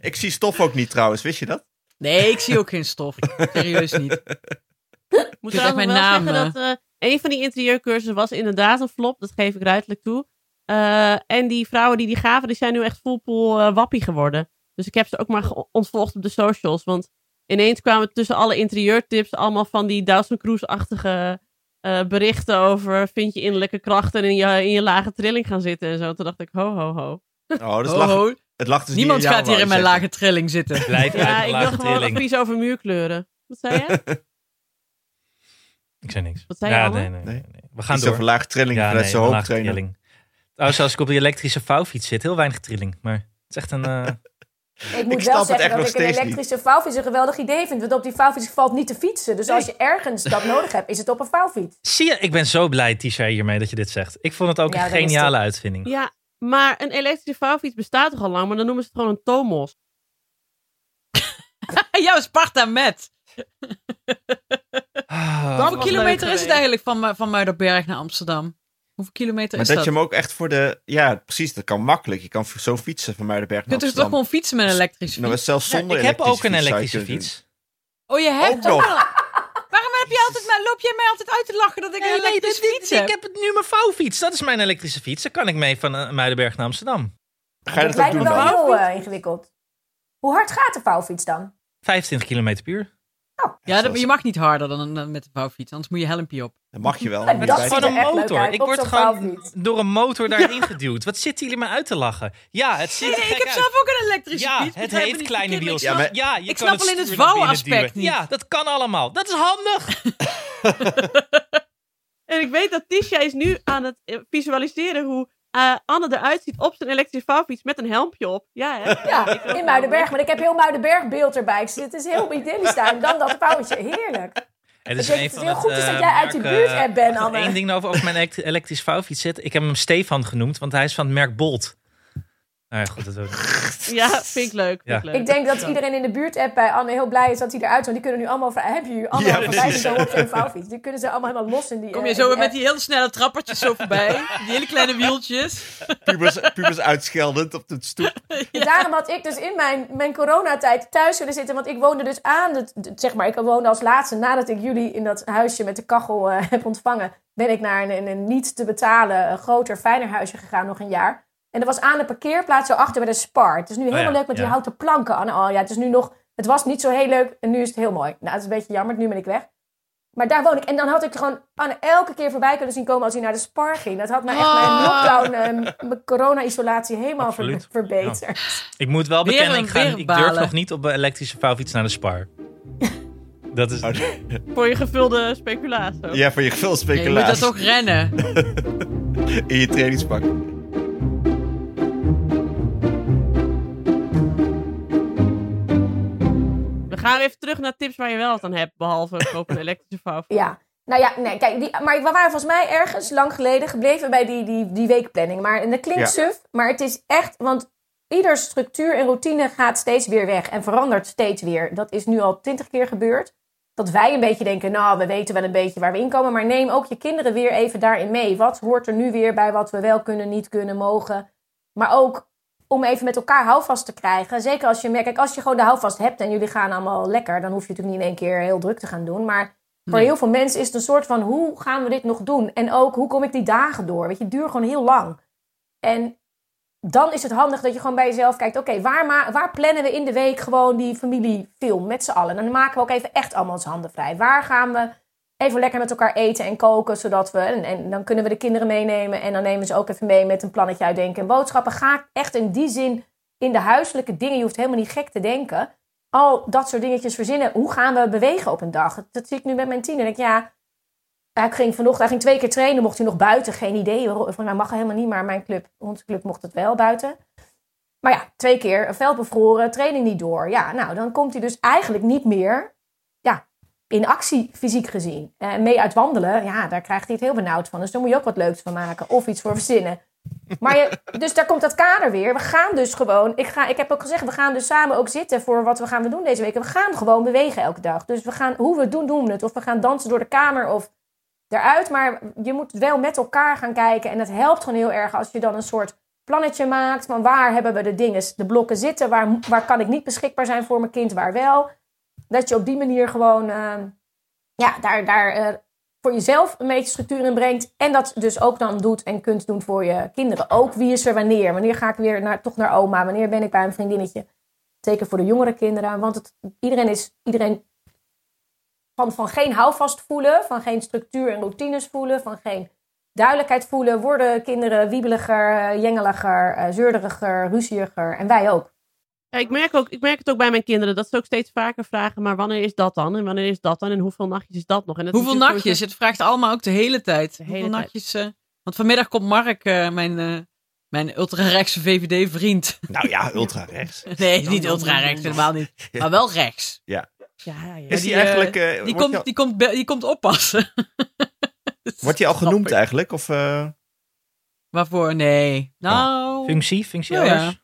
Ik zie stof ook niet trouwens, wist je dat? Nee, ik zie ook geen stof. Serieus niet. moet is trouwens mijn wel naam, zeggen dat eh, een van die interieurcursussen was inderdaad een flop. Dat geef ik ruidelijk toe. Eh, en die vrouwen die die gaven, die zijn nu echt fullpool wappie geworden. Dus ik heb ze ook maar ontvolgd op de socials. Want ineens kwamen tussen alle interieurtips allemaal van die Dawson Cruise-achtige eh, berichten over... vind je innerlijke krachten in je, in je lage trilling gaan zitten en zo. Toen dacht ik, ho, ho, ho. Oh, dus Ho, lag, ho. Het lag dus Niemand niet gaat hier in mijn lage trilling zitten. Blijf Ja, uit ik de wil lage gewoon advies over muurkleuren. Wat zei je? Ik zei niks. Wat zei je, ja, nee, nee, nee. We gaan Iets door. over laag trilling ja, nee, lage hoofdtrainer. trilling. Trouwens, als ik op die elektrische vouwfiets zit, heel weinig trilling. Maar het is echt een... eh, Ik moet wel zeggen dat ik een elektrische vouwfiets een geweldig idee vind. Want op die vouwfiets valt niet te fietsen. Dus als je ergens dat nodig hebt, is het op een vouwfiets. Zie je, ik ben zo blij, Tisha, hiermee dat je dit zegt. Ik vond het ook Ja, een geniale het. uitvinding. Ja, maar een elektrische vouwfiets bestaat toch al lang, maar dan noemen ze het gewoon een Tomos. ja, Sparta met. Ah, Hoeveel kilometer is het eigenlijk van, van Muiderberg naar Amsterdam? Hoeveel kilometer Maar is dat dat? je hem ook echt voor de... Ja, precies, dat kan makkelijk. Je kan zo fietsen van Muidenberg Je naar kunt toch toch Amsterdam. gewoon fietsen met een elektrische Nou, fiets? zelfs ja, zonder ik heb ook een elektrische fiets. je. Oh, je hebt Ook ook nog. Heb je altijd, maar loop jij mij altijd uit te lachen dat ik een elektrische dit- fiets dit- heb? ik heb het nu mijn vouwfiets. Dat is mijn elektrische fiets. Daar kan ik mee van uh, Muidenberg naar Amsterdam. Ga je Dat lijkt me wel heel eh, ingewikkeld. Hoe hard gaat de vouwfiets dan? 25 km per uur. Ja, dat- je mag niet harder dan, dan met de vouwfiets, anders moet je helmpje op. Dat mag je wel. Maar dat is gewoon een motor. Ik word gewoon door een motor daarin geduwd. Wat zitten jullie me uit te lachen? Ja, het ziet Nee, er nee, gek ik heb uit. zelf ook een elektrische Ja, fiets. het heeft kleine wiels. maar Ja, ik maar- Ja, je ik kan snap het alleen het vouwaspect niet. Ja, dat kan allemaal. Dat is handig. En ik weet dat Tisha is nu aan het eh, visualiseren hoe eh, Anne eruit ziet op zijn elektrische vouwfiets met een helmpje op. Ja, hè? Ja, in Muidenberg. Maar ik heb heel Muidenberg beeld erbij. Zit- Het is heel idyllisch daar. En dan dat vouwtje. Heerlijk. Het Ik denk, het is heel goed is dat jij uit die buurt-app bent, Anne. Eén ding over, over mijn elekt- elektrische vouwfiets zit. Ik heb hem Stefan genoemd, want hij is van het merk Bolt. Nou ja, goed, dat ook. Ja, vind ik leuk. Vind ik Ja. leuk. Ik denk dat iedereen in de buurt-app bij Anne heel blij is dat hij eruit is. Want die kunnen nu allemaal vragen. Heb je allemaal Ja, precies. zo op zijn vouwfiets? Die kunnen ze allemaal helemaal los in die Kom eh, je in zo met die hele snelle trappertjes zo voorbij. Die hele kleine wieltjes. Pubers, pubers uitscheldend op de stoep. Daarom had ik dus in mijn, mijn coronatijd thuis willen zitten. Want ik woonde dus aan, het- zeg maar, ik woonde als laatste nadat ik jullie in dat huisje met de kachel eh, heb ontvangen. Ben ik naar een, een, een niet te betalen, een groter, fijner huisje gegaan nog een jaar. En dat was aan de parkeerplaats zo achter bij de Spar. Het is nu helemaal ja, leuk met die ja. houten planken. Anne. Oh ja, het is nu nog Het was niet zo heel leuk en nu is het heel mooi. Nou, het is een beetje jammer, nu ben ik weg. Maar daar woon ik. En dan had ik gewoon Anne elke keer voorbij kunnen zien komen als hij naar de spar ging. Dat had mij echt mijn Ah. lockdown, eh, mijn corona-isolatie helemaal ver- verbeterd. Ik moet wel bekennen, ik, ga, durf nog niet op een elektrische vouwfiets naar de Spar. Dat is... Oh, nee. Voor je gevulde speculatie. Ja, voor je veel Ja, je moet speculatie. dat toch rennen. In je trainingspak. We gaan even terug naar tips waar je wel wat aan hebt. Behalve koop een elektrische vouw. Ja. Nou ja, nee, kijk, die, maar we waren volgens mij ergens lang geleden gebleven bij die, die, die weekplanning. Maar en dat klinkt Ja. suf, maar het is echt, want ieder structuur en routine gaat steeds weer weg en verandert steeds weer. Dat is nu al twintig keer gebeurd. Dat wij een beetje denken, nou, we weten wel een beetje waar we in komen. Maar neem ook je kinderen weer even daarin mee. Wat hoort er nu weer bij wat we wel kunnen, niet kunnen, mogen? Maar ook om even met elkaar houvast te krijgen. Zeker als je merkt, kijk, als je gewoon de houvast hebt en jullie gaan allemaal lekker, dan hoef je natuurlijk niet in één keer heel druk te gaan doen. Maar voor Nee. heel veel mensen is het een soort van, hoe gaan we dit nog doen? En ook, hoe kom ik die dagen door? Weet je, het duurt gewoon heel lang. En dan is het handig dat je gewoon bij jezelf kijkt, oké, waar, waar plannen we in de week gewoon die familiefilm met z'n allen? Dan maken we ook even echt allemaal ons handen vrij. Waar gaan we even lekker met elkaar eten en koken, zodat we, en, dan kunnen we de kinderen meenemen en dan nemen ze ook even mee met een plannetje uitdenken en boodschappen. Ga echt in die zin in de huiselijke dingen, je hoeft helemaal niet gek te denken, al dat soort dingetjes verzinnen. Hoe gaan we bewegen op een dag? Dat zie ik nu met mijn tiener. Ik ja, hij ging vanochtend, hij ging twee keer trainen, mocht hij nog buiten. Geen idee. Volgens mij mag helemaal niet, maar mijn club, onze club mocht het wel buiten. Maar ja, twee keer veld bevroren, training niet door. Ja, nou, dan komt hij dus eigenlijk niet meer in actie, fysiek gezien. En mee uit wandelen, ja, daar krijgt hij het heel benauwd van. Dus daar moet je ook wat leuks van maken of iets voor verzinnen. Maar je, dus daar komt dat kader weer. We gaan dus gewoon, ik, ga, ik heb ook gezegd, we gaan dus samen ook zitten voor wat we gaan doen deze week. We gaan gewoon bewegen elke dag. Dus we gaan, hoe we het doen, doen we het. Of we gaan dansen door de kamer of eruit. Maar je moet wel met elkaar gaan kijken. En het helpt gewoon heel erg als je dan een soort plannetje maakt. Van waar hebben we de dingen, de blokken zitten? Waar, waar kan ik niet beschikbaar zijn voor mijn kind? Waar wel? Dat je op die manier gewoon eh, ja, daar, daar eh, voor jezelf een beetje structuur in brengt. En dat dus ook dan doet en kunt doen voor je kinderen. Ook wie is er wanneer? Wanneer ga ik weer naar, toch naar oma? Wanneer ben ik bij een vriendinnetje? Zeker voor de jongere kinderen. Want het, iedereen is iedereen van, van geen houvast voelen. Van geen structuur en routines voelen. Van geen duidelijkheid voelen. Worden kinderen wiebeliger, eh, jengeliger, eh, zeurderiger, ruzieriger. En wij ook. Ja, ik, merk ook, ik merk het ook bij mijn kinderen dat ze ook steeds vaker vragen: maar wanneer is dat dan? En wanneer is dat dan? En hoeveel nachtjes is dat nog? En dat Hoeveel nachtjes? Het vraagt allemaal ook de hele tijd. hele Hoeveel tijd. nachtjes? eh, want vanmiddag komt Mark, eh, mijn, eh, mijn ultra-rechtse VVD-vriend. Nou ja, ultra rechts. nee, niet ultra-rechts, helemaal niet. Maar wel rechts. Ja, ja, ja. Is die, die eigenlijk... Die komt, die al, die, komt, die komt oppassen. wordt die al genoemd eigenlijk? Of, eh, Waarvoor? Nee. Nou, Functie, functie Oh, ja.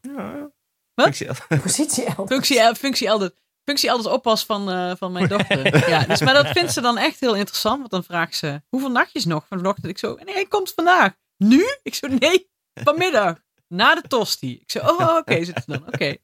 Wat? Zie- Positie elders. functie, functie elders. Functie elders oppas van, eh, van mijn dochter. ja, dus, maar dat vindt ze dan echt heel interessant. Want dan vraagt ze, hoeveel nachtjes nog vanochtend? Ik zo, nee, hij komt vandaag. Nu? Ik zo, nee, vanmiddag. Na de tosti. Ik zo, oh, oké, zit ze dan. Oké.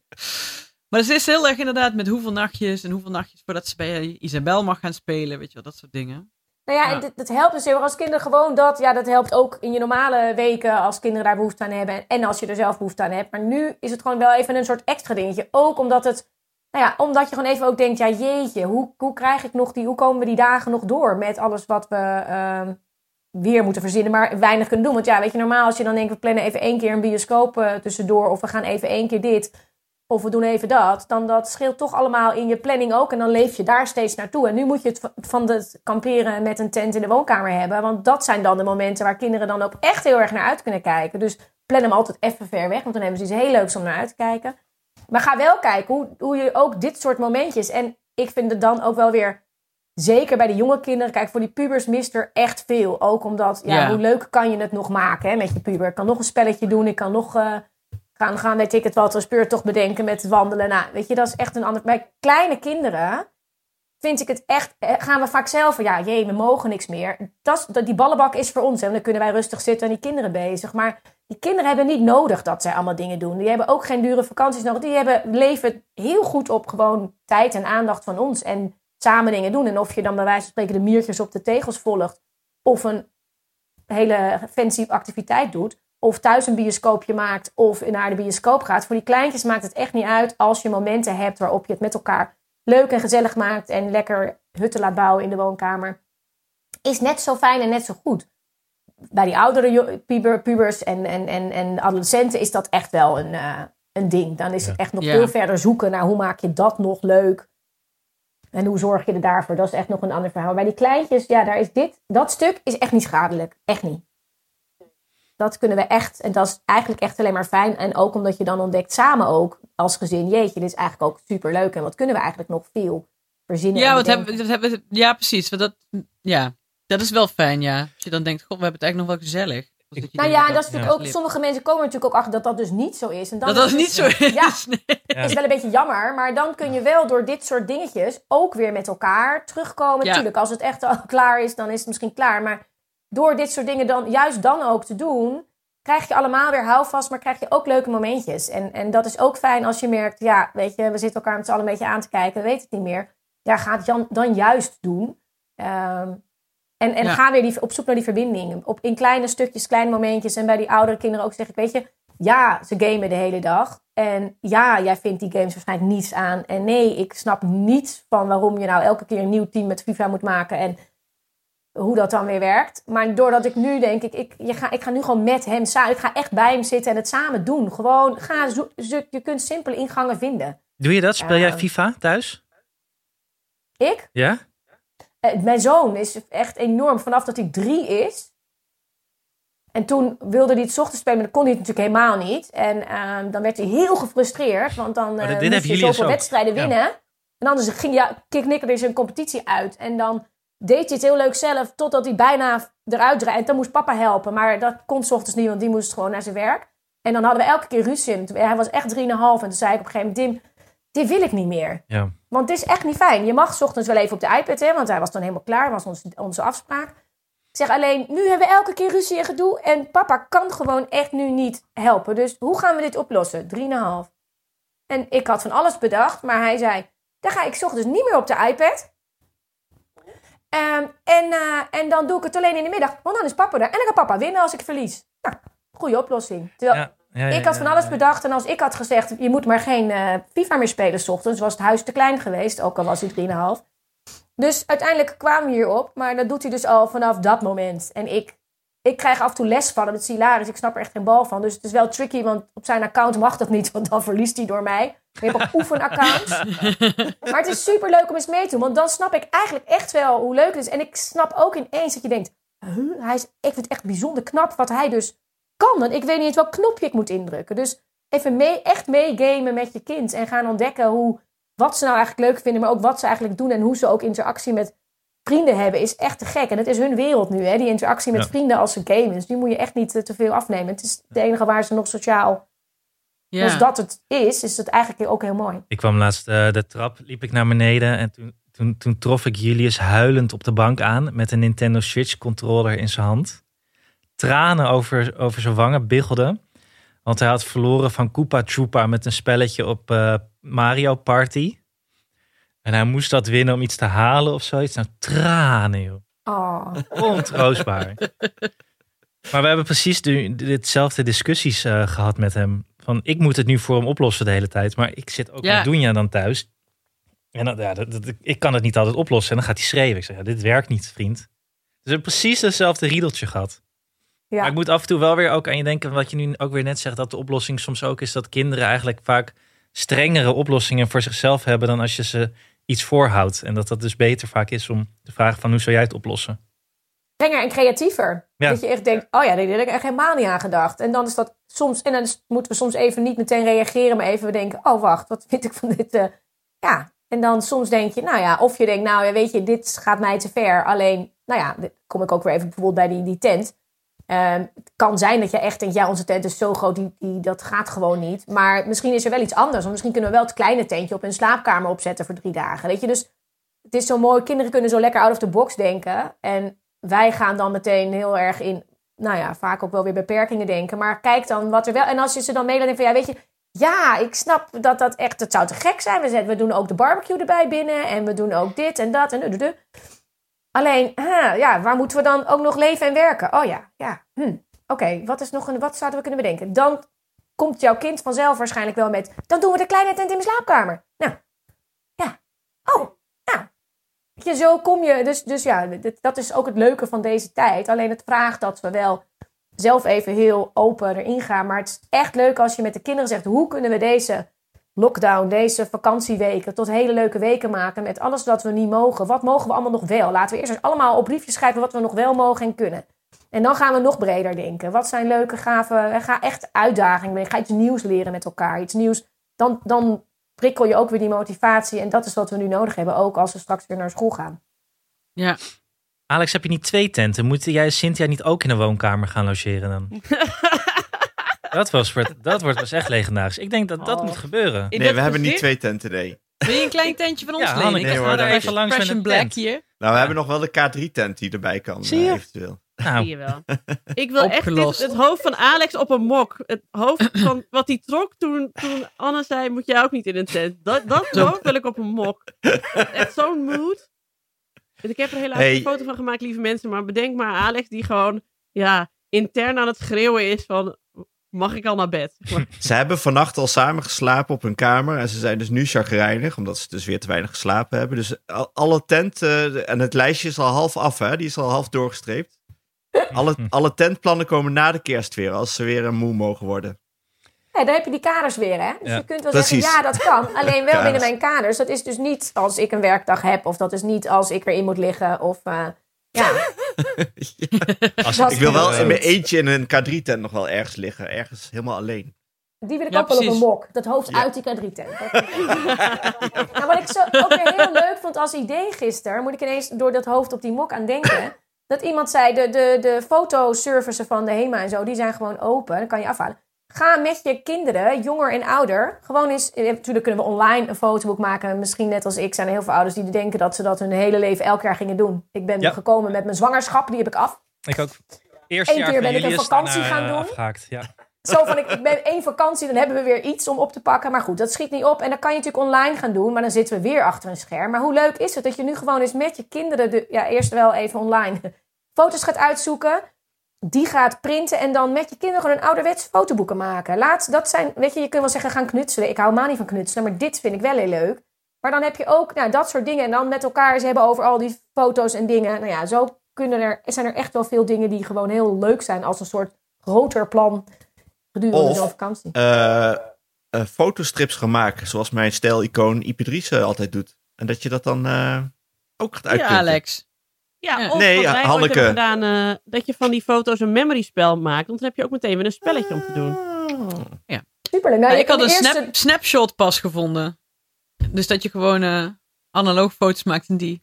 Maar ze is heel erg inderdaad met hoeveel nachtjes en hoeveel nachtjes voordat ze bij Isabel mag gaan spelen. Weet je wel, dat soort dingen. Nou ja, Ja. en dit- dat helpt dus heel erg als kinderen gewoon dat. Ja, dat helpt ook in je normale weken als kinderen daar behoefte aan hebben. En als je er zelf behoefte aan hebt. Maar nu is het gewoon wel even een soort extra dingetje. Ook omdat het. Nou ja, omdat je gewoon even ook denkt, ja jeetje, hoe, hoe krijg ik nog die, hoe komen we die dagen nog door met alles wat we ehm, weer moeten verzinnen, maar weinig kunnen doen. Want ja, weet je, normaal als je dan denkt, we plannen even één keer een bioscoop eh, tussendoor, of we gaan even één keer dit, of we doen even dat, dan dat scheelt toch allemaal in je planning ook. En dan leef je daar steeds naartoe. En nu moet je het van het kamperen met een tent in de woonkamer hebben. Want dat zijn dan de momenten waar kinderen dan ook echt heel erg naar uit kunnen kijken. Dus plan hem altijd even ver weg. Want dan hebben ze iets heel leuks om naar uit te kijken. Maar ga wel kijken hoe, hoe je ook dit soort momentjes. En ik vind het dan ook wel weer. Zeker bij de jonge kinderen. Kijk, voor die pubers mist er echt veel. Ook omdat, ja, Ja. hoe leuk kan je het nog maken hè, met je puber? Ik kan nog een spelletje doen. Ik kan nog eh, gaan, gaan, weet ik het wat, een speurtocht bedenken met wandelen. Nou, weet je, dat is echt een ander... Bij kleine kinderen vind ik het echt... eh, Gaan we vaak zelf ja, jee, we mogen niks meer. Dat, die ballenbak is voor ons. Hè, dan kunnen wij rustig zitten en die kinderen bezig. Maar die kinderen hebben niet nodig dat zij allemaal dingen doen. Die hebben ook geen dure vakanties nodig. Die hebben, leven heel goed op gewoon tijd en aandacht van ons. En samen dingen doen. En of je dan bij wijze van spreken de miertjes op de tegels volgt. Of een hele fancy activiteit doet. Of thuis een bioscoopje maakt. Of naar de bioscoop gaat. Voor die kleintjes maakt het echt niet uit als je momenten hebt waarop je het met elkaar leuk en gezellig maakt en lekker hutten laat bouwen in de woonkamer, is net zo fijn en net zo goed. Bij die oudere puber, pubers en, en, en, en adolescenten is dat echt wel een, eh, een ding. Dan is het echt nog Ja. veel verder zoeken naar hoe maak je dat nog leuk. En hoe zorg je er daarvoor? Dat is echt nog een ander verhaal. Bij die kleintjes, ja, daar is dit, dat stuk is echt niet schadelijk. Echt niet. Dat kunnen we echt, en dat is eigenlijk echt alleen maar fijn. En ook omdat je dan ontdekt samen ook als gezin, jeetje, dit is eigenlijk ook super leuk. En wat kunnen we eigenlijk nog veel verzinnen? Ja, wat hebben, dat hebben, ja, precies. Want dat, ja, dat is wel fijn, ja. Als je dan denkt, god, we hebben het eigenlijk nog wel gezellig. Dus Nou ja, en dat is natuurlijk ja. ook, sommige mensen komen natuurlijk ook achter dat dat dus niet zo is. En dan Dat dat is niet zo is. Ja, Ja. is wel een beetje jammer. Maar dan kun je wel door dit soort dingetjes ook weer met elkaar terugkomen. Ja. Tuurlijk, als het echt al klaar is, dan is het misschien klaar. Maar door dit soort dingen dan juist dan ook te doen, krijg je allemaal weer houvast, maar krijg je ook leuke momentjes. En, en dat is ook fijn als je merkt, ja, weet je, we zitten elkaar met z'n allen een beetje aan te kijken, we weten het niet meer. Ja, ga het jan- dan juist doen. Ehm, en en Ja. ga weer die, op zoek naar die verbinding. Op, in kleine stukjes, kleine momentjes. En bij die oudere kinderen ook zeg ik, weet je, ja, ze gamen de hele dag. En ja, jij vindt die games waarschijnlijk niets aan. En nee, ik snap niets van waarom je nou elke keer een nieuw team met FIFA moet maken. En hoe dat dan weer werkt. Maar doordat ik nu denk, ik, ik, je ga, ik ga nu gewoon met hem samen. Ik ga echt bij hem zitten en het samen doen. Gewoon, ga zo, zo- je kunt simpele ingangen vinden. Doe je dat? Speel jij Ja. FIFA thuis? Ik, Ja? eh, mijn zoon is echt enorm vanaf dat hij drie is. En toen wilde hij het ochtends spelen, maar dat kon hij het natuurlijk helemaal niet. En ehm, dan werd hij heel gefrustreerd, want dan dit moest hij zoveel dus ook. wedstrijden Ja. winnen. En anders ging ja, knikkerde zijn competitie uit. En dan deed hij het heel leuk zelf, totdat hij bijna eruit draaide. En dan moest papa helpen, maar dat kon 's ochtends niet, want die moest gewoon naar zijn werk. En dan hadden we elke keer ruzie. En Hij was echt 3,5 en toen zei ik op een gegeven moment, Dim, dit wil ik niet meer. Ja. Want het is echt niet fijn. Je mag 's ochtends wel even op de iPad, hè, want hij was dan helemaal klaar. was onze, onze afspraak. Ik zeg alleen, nu hebben we elke keer ruzie en gedoe. En papa kan gewoon echt nu niet helpen. Dus hoe gaan we dit oplossen? 3,5. En ik had van alles bedacht, maar hij zei... Dan ga ik 's ochtends niet meer op de iPad. Ehm, en, eh, en dan doe ik het alleen in de middag. Want dan is papa er. En dan kan papa winnen als ik verlies. Nou, goede oplossing. Terwijl Ja, ja, ja, ik had van alles bedacht. En als ik had gezegd, je moet maar geen eh, FIFA meer spelen 's ochtends, was het huis te klein geweest. Ook al was hij 3,5. Dus uiteindelijk kwamen we hierop. Maar dat doet hij dus al vanaf dat moment. En ik, ik krijg af en toe les van hem. Het is hilarisch. Ik snap er echt geen bal van. Dus het is wel tricky, want op zijn account mag dat niet. Want dan verliest hij door mij. We hebben ook oefenaccounts. maar het is super leuk om eens mee te doen. Want dan snap ik eigenlijk echt wel hoe leuk het is. En ik snap ook ineens dat je denkt... Huh, hij is, ik vind het echt bijzonder knap wat hij dus kan. En ik weet niet eens welk knopje ik moet indrukken. Dus even mee, echt meegamen met je kind. En gaan ontdekken hoe, wat ze nou eigenlijk leuk vinden. Maar ook wat ze eigenlijk doen. En hoe ze ook interactie met vrienden hebben. Is echt te gek. En het is hun wereld nu. Hè? Die interactie met Ja. vrienden als ze gamen. Dus die moet je echt niet eh, te veel afnemen. Het is het enige waar ze nog sociaal... Ja. Als dat het is, is het eigenlijk ook heel mooi. Ik kwam laatst eh, de trap, liep ik naar beneden en toen, toen, toen trof ik Julius huilend op de bank aan met een Nintendo Switch controller in zijn hand. Tranen over, over zijn wangen biggelden, want hij had verloren van Koopa Troopa met een spelletje op eh, Mario Party. En hij moest dat winnen om iets te halen of zoiets. Nou, tranen joh. Oh. Ontroostbaar. maar we hebben precies de, ditzelfde discussies eh, gehad met hem. Van ik moet het nu voor hem oplossen de hele tijd. Maar ik zit ook Ja. met Doenja dan thuis. En dan, ja, dat, dat- ik kan het niet altijd oplossen. En dan gaat hij schreeuwen. Ik zeg, ja, dit werkt niet, vriend. Dus we hebben precies hetzelfde riedeltje gehad. Ja. Maar ik moet af en toe wel weer ook aan je denken. Wat je nu ook weer net zegt. Dat de oplossing soms ook is dat kinderen eigenlijk vaak strengere oplossingen voor zichzelf hebben. Dan als je ze iets voorhoudt. En dat dat dus beter vaak is om te vragen van hoe zou jij het oplossen? strenger en creatiever. Ja. Dat je echt denkt, oh ja, daar heb ik echt helemaal niet aan gedacht. En dan is dat soms, en dan moeten we soms even niet meteen reageren, maar even denken, oh wacht, wat vind ik van dit? eh, ja, en dan soms denk je, nou ja, of je denkt, nou ja, weet je, dit gaat mij te ver. Alleen, nou ja, kom ik ook weer even bijvoorbeeld bij die, die tent. Ehm, het kan zijn dat je echt denkt, ja, onze tent is zo groot, die, die, dat gaat gewoon niet. Maar misschien is er wel iets anders. Want misschien kunnen we wel het kleine tentje op een slaapkamer opzetten voor drie dagen. Weet je, dus het is zo mooi. Kinderen kunnen zo lekker out of the box denken. En wij gaan dan meteen heel erg in, nou ja, vaak ook wel weer beperkingen denken. Maar kijk dan wat er wel. En als je ze dan meelaat, van ja, weet je, ja, ik snap dat dat echt, het zou te gek zijn. We, zetten, we doen ook de barbecue erbij binnen en we doen ook dit en dat en du- du- du. Alleen, ja, waar moeten we dan ook nog leven en werken? Oh ja, ja, hm. oké, wat is nog een, wat zouden we kunnen bedenken? Dan komt jouw kind vanzelf waarschijnlijk wel met, dan doen we de kleine tent in mijn slaapkamer. Nou, ja, oh. Weet je, zo kom je. Dus, dus ja, dat is ook het leuke van deze tijd. Alleen het vraagt dat we wel zelf even heel open erin gaan. Maar het is echt leuk als je met de kinderen zegt: hoe kunnen we deze lockdown, deze vakantieweken, tot hele leuke weken maken met alles wat we niet mogen. Wat mogen we allemaal nog wel? Laten we eerst eens allemaal op briefjes schrijven wat we nog wel mogen en kunnen. En dan gaan we nog breder denken. Wat zijn leuke, gave, ga echt uitdagingen. Ga iets nieuws leren met elkaar. Iets nieuws. Dan, dan prikkel je ook weer die motivatie. En dat is wat we nu nodig hebben, ook als we straks weer naar school gaan. Ja. Alex, heb je niet twee tenten? Moet jij en Cynthia niet ook in de woonkamer gaan logeren dan? dat, was, dat wordt dus echt legendarisch. Ik denk dat dat Oh. moet gebeuren. In Nee, we hebben niet twee tenten, nee. Wil je een klein tentje van ons Ja, lenen? Ik nee, ga hoor, daar even langs met een Black hier. Nou, we hebben nog wel de K3-tent die erbij kan, Zie je? eventueel. Nou, Zie je wel. Ik wil echt dit- het hoofd van Alex op een mok. Het hoofd van wat hij trok toen, toen Anne zei, moet jij ook niet in een tent. Dat, dat hoofd wil ik op een mok. Echt zo'n mood. Ik heb er helaas Hey. een foto van gemaakt, lieve mensen. Maar bedenk maar Alex die gewoon ja, intern aan het schreeuwen is van... Mag ik al naar bed? Ze hebben vannacht al samen geslapen op hun kamer. En ze zijn dus nu chagrijnig, omdat ze dus weer te weinig geslapen hebben. Dus al- alle tent, eh, en het lijstje is al half af, hè? Die is al half doorgestreept. Alle, alle tentplannen komen na de kerst weer, als ze weer een moe mogen worden. Ja, dan heb je die kaders weer, hè? Dus Ja. je kunt wel Precies. zeggen, ja, dat kan. Alleen wel binnen mijn kaders. Dat is dus niet als ik een werkdag heb. Of dat is niet als ik erin moet liggen. Of, eh, ja, als Dat Ik wil wel in mijn eentje in een K3-tent nog wel ergens liggen. Ergens helemaal alleen. die wil ik Ja, ook wel op een mok. Dat hoofd Ja. uit die K3-tent. nou, wat ik zo ook weer heel leuk vond als idee gisteren... moet ik ineens door dat hoofd op die mok aan denken... dat iemand zei, de, de, de fotoservices van de HEMA en zo... die zijn gewoon open, dan kan je afhalen. Ga met je kinderen, jonger en ouder, gewoon eens... eh, Natuurlijk kunnen we online een fotoboek maken. Misschien net als ik zijn er heel veel ouders die denken dat ze dat hun hele leven elk jaar gingen doen. Ik ben Ja. gekomen met mijn zwangerschap, die heb ik af. ik ook. Eerste Eén jaar keer ben ik een vakantie daarna, gaan eh, doen. Afgehaakt, ja. Zo van, ik, ik ben één vakantie, dan hebben we weer iets om op te pakken. Maar goed, dat schiet niet op. En dan kan je natuurlijk online gaan doen, maar dan zitten we weer achter een scherm. Maar hoe leuk is het dat je nu gewoon eens met je kinderen, de, ja, eerst wel even online, foto's gaat uitzoeken. Die gaat printen en dan met je kinderen gewoon een ouderwets fotoboeken maken. Laat, dat zijn, weet je, je kunt wel zeggen gaan knutselen. Ik hou helemaal niet van knutselen, maar dit vind ik wel heel leuk. Maar dan heb je ook nou, dat soort dingen. En dan met elkaar eens hebben over al die foto's en dingen. Nou ja, zo kunnen er, zijn er echt wel veel dingen die gewoon heel leuk zijn als een soort groter plan gedurende Of- zo'n vakantie. Eh, eh, fotostrips gaan maken, zoals mijn stijl-icoon Ipedrice altijd doet. En dat je dat dan eh, ook gaat Ja, uitprinten. Alex. Ja, of Nee, wat wij Hanneke. hebben gedaan, eh, dat je van die foto's een memory spel maakt. Want dan heb je ook meteen weer een spelletje om te doen. Superleuk. Nou, Ja, je ik had een de eerste- snap, snapshot pas gevonden. Dus dat je gewoon eh, analoog foto's maakt en die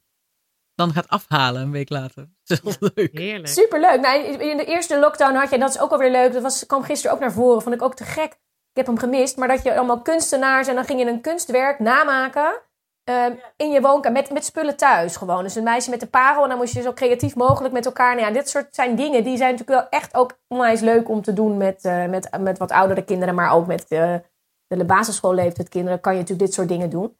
dan gaat afhalen een week later. Dat is leuk. Heerlijk. Superleuk. Nou, in de eerste lockdown had je, en dat is ook alweer leuk, dat was, kwam gisteren ook naar voren, vond ik ook te gek. Ik heb hem gemist, maar dat je allemaal kunstenaars en dan ging je een kunstwerk namaken ehm, in je woonkamer met, met spullen thuis gewoon. Dus een meisje met de parel en dan moest je zo creatief mogelijk met elkaar. Nou ja, dit soort zijn dingen die zijn natuurlijk wel echt ook onwijs leuk om te doen met, eh, met, met wat oudere kinderen, maar ook met eh, de basisschoolleeftijd kinderen kan je natuurlijk dit soort dingen doen.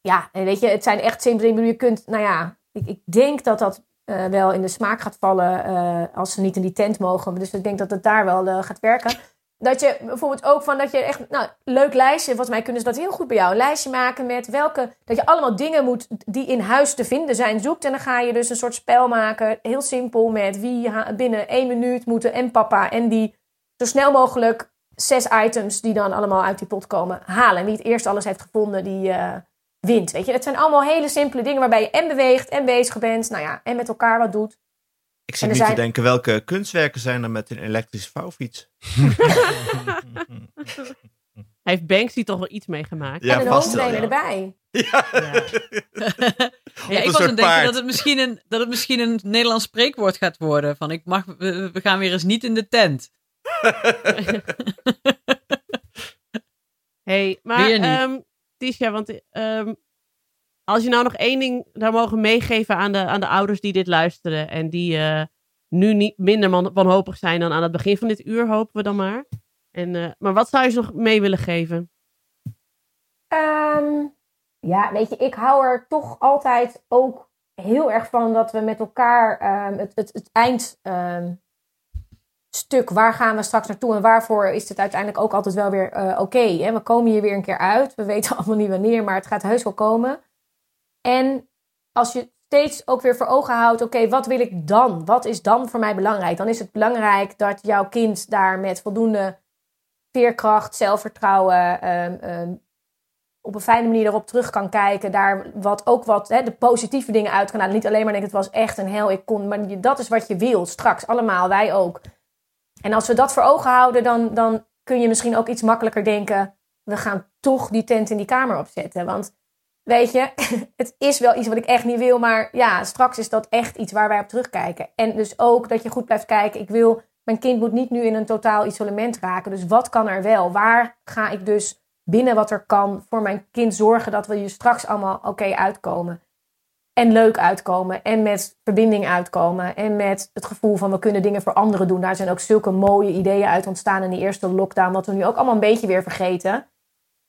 Ja, en weet je, het zijn echt simpele dingen. Je kunt, nou ja, ik, ik denk dat dat eh, wel in de smaak gaat vallen als ze niet in die tent mogen. Dus ik denk dat het daar wel gaat werken. Dat je bijvoorbeeld ook van dat je echt, nou, leuk lijstje. Volgens mij kunnen ze dat heel goed bij jou. Een lijstje maken met welke, dat je allemaal dingen moet die in huis te vinden zijn zoekt. En dan ga je dus een soort spel maken. Heel simpel met wie binnen één minuut moeten en papa en die zo snel mogelijk zes items die dan allemaal uit die pot komen halen. En wie het eerst alles heeft gevonden, die eh, wint. Weet je, het zijn allemaal hele simpele dingen waarbij je en beweegt en bezig bent. Nou ja, en met elkaar wat doet. Ik zit nu te denken, welke kunstwerken zijn er met een elektrische vouwfiets? Heeft Banksy toch wel iets meegemaakt? Ja, en een vast wel, hoofdtrainer ja. erbij. Ja. Ja, ik was aan het denken dat het, misschien een, dat het misschien een Nederlands spreekwoord gaat worden. Van ik mag, we, we gaan weer eens niet in de tent. hey, maar niet. ehm Tisha, want ehm, als je nou nog één ding daar mogen meegeven aan de, aan de ouders die dit luisteren en die eh, nu niet minder wanhopig zijn dan aan het begin van dit uur, hopen we dan maar. En, eh, maar wat zou je ze nog mee willen geven? Ehm, ja, weet je, ik hou er toch altijd ook heel erg van dat we met elkaar ehm, het, het, het eind ehm, waar gaan we straks naartoe en waarvoor is het uiteindelijk ook altijd wel weer eh, oké. we komen hier weer een keer uit. We weten allemaal niet wanneer, maar het gaat heus wel komen. En als je steeds ook weer voor ogen houdt, oké, wat wil ik dan? Wat is dan voor mij belangrijk? Dan is het belangrijk dat jouw kind daar met voldoende veerkracht, zelfvertrouwen, ehm, ehm, op een fijne manier erop terug kan kijken. Daar wat, ook wat de positieve dingen uit kan halen. Niet alleen maar denken, het was echt een hel, ik kon. Maar dat is wat je wilt, straks, allemaal, wij ook. En als we dat voor ogen houden, dan, dan kun je misschien ook iets makkelijker denken... we gaan toch die tent in die kamer opzetten. Want weet je, het is wel iets wat ik echt niet wil... maar ja, straks is dat echt iets waar wij op terugkijken. En dus ook dat je goed blijft kijken. Ik wil, mijn kind moet niet nu in een totaal isolement raken. Dus wat kan er wel? Waar ga ik dus binnen wat er kan voor mijn kind zorgen... dat we hier straks allemaal oké uitkomen? En leuk uitkomen. En met verbinding uitkomen. En met het gevoel van we kunnen dingen voor anderen doen. Daar zijn ook zulke mooie ideeën uit ontstaan in die eerste lockdown. Wat we nu ook allemaal een beetje weer vergeten.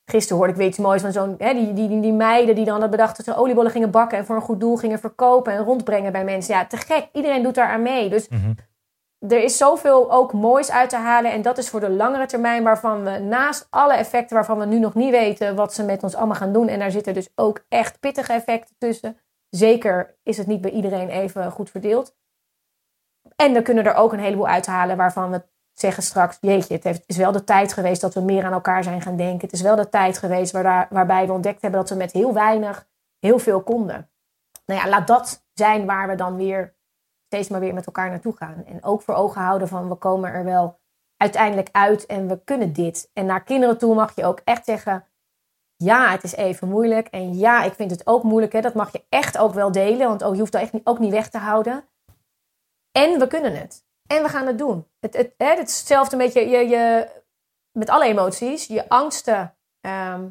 Gisteren hoorde ik weer iets moois van zo'n... Hè, die, die, die, die meiden die dan hadden bedacht dat ze oliebollen gingen bakken. En voor een goed doel gingen verkopen en rondbrengen bij mensen. Ja, te gek. Iedereen doet daar aan mee. Dus Mhm. er is zoveel ook moois uit te halen. En dat is voor de langere termijn waarvan we naast alle effecten waarvan we nu nog niet weten wat ze met ons allemaal gaan doen. En daar zitten dus ook echt pittige effecten tussen. Zeker is het niet bij iedereen even goed verdeeld. En we kunnen er ook een heleboel uithalen waarvan we zeggen straks: Jeetje, het heeft, is wel de tijd geweest dat we meer aan elkaar zijn gaan denken. Het is wel de tijd geweest waar, waarbij we ontdekt hebben dat we met heel weinig heel veel konden. Nou ja, laat dat zijn waar we dan weer steeds maar weer met elkaar naartoe gaan. En ook voor ogen houden van we komen er wel uiteindelijk uit en we kunnen dit. En naar kinderen toe mag je ook echt zeggen: ja, het is even moeilijk. En ja, ik vind het ook moeilijk. Hè. Dat mag je echt ook wel delen, want oh, je hoeft dat echt ook niet weg te houden. En we kunnen het. En we gaan het doen. Het, het, het is hetzelfde met, je, je, je, met alle emoties. Je angsten ehm,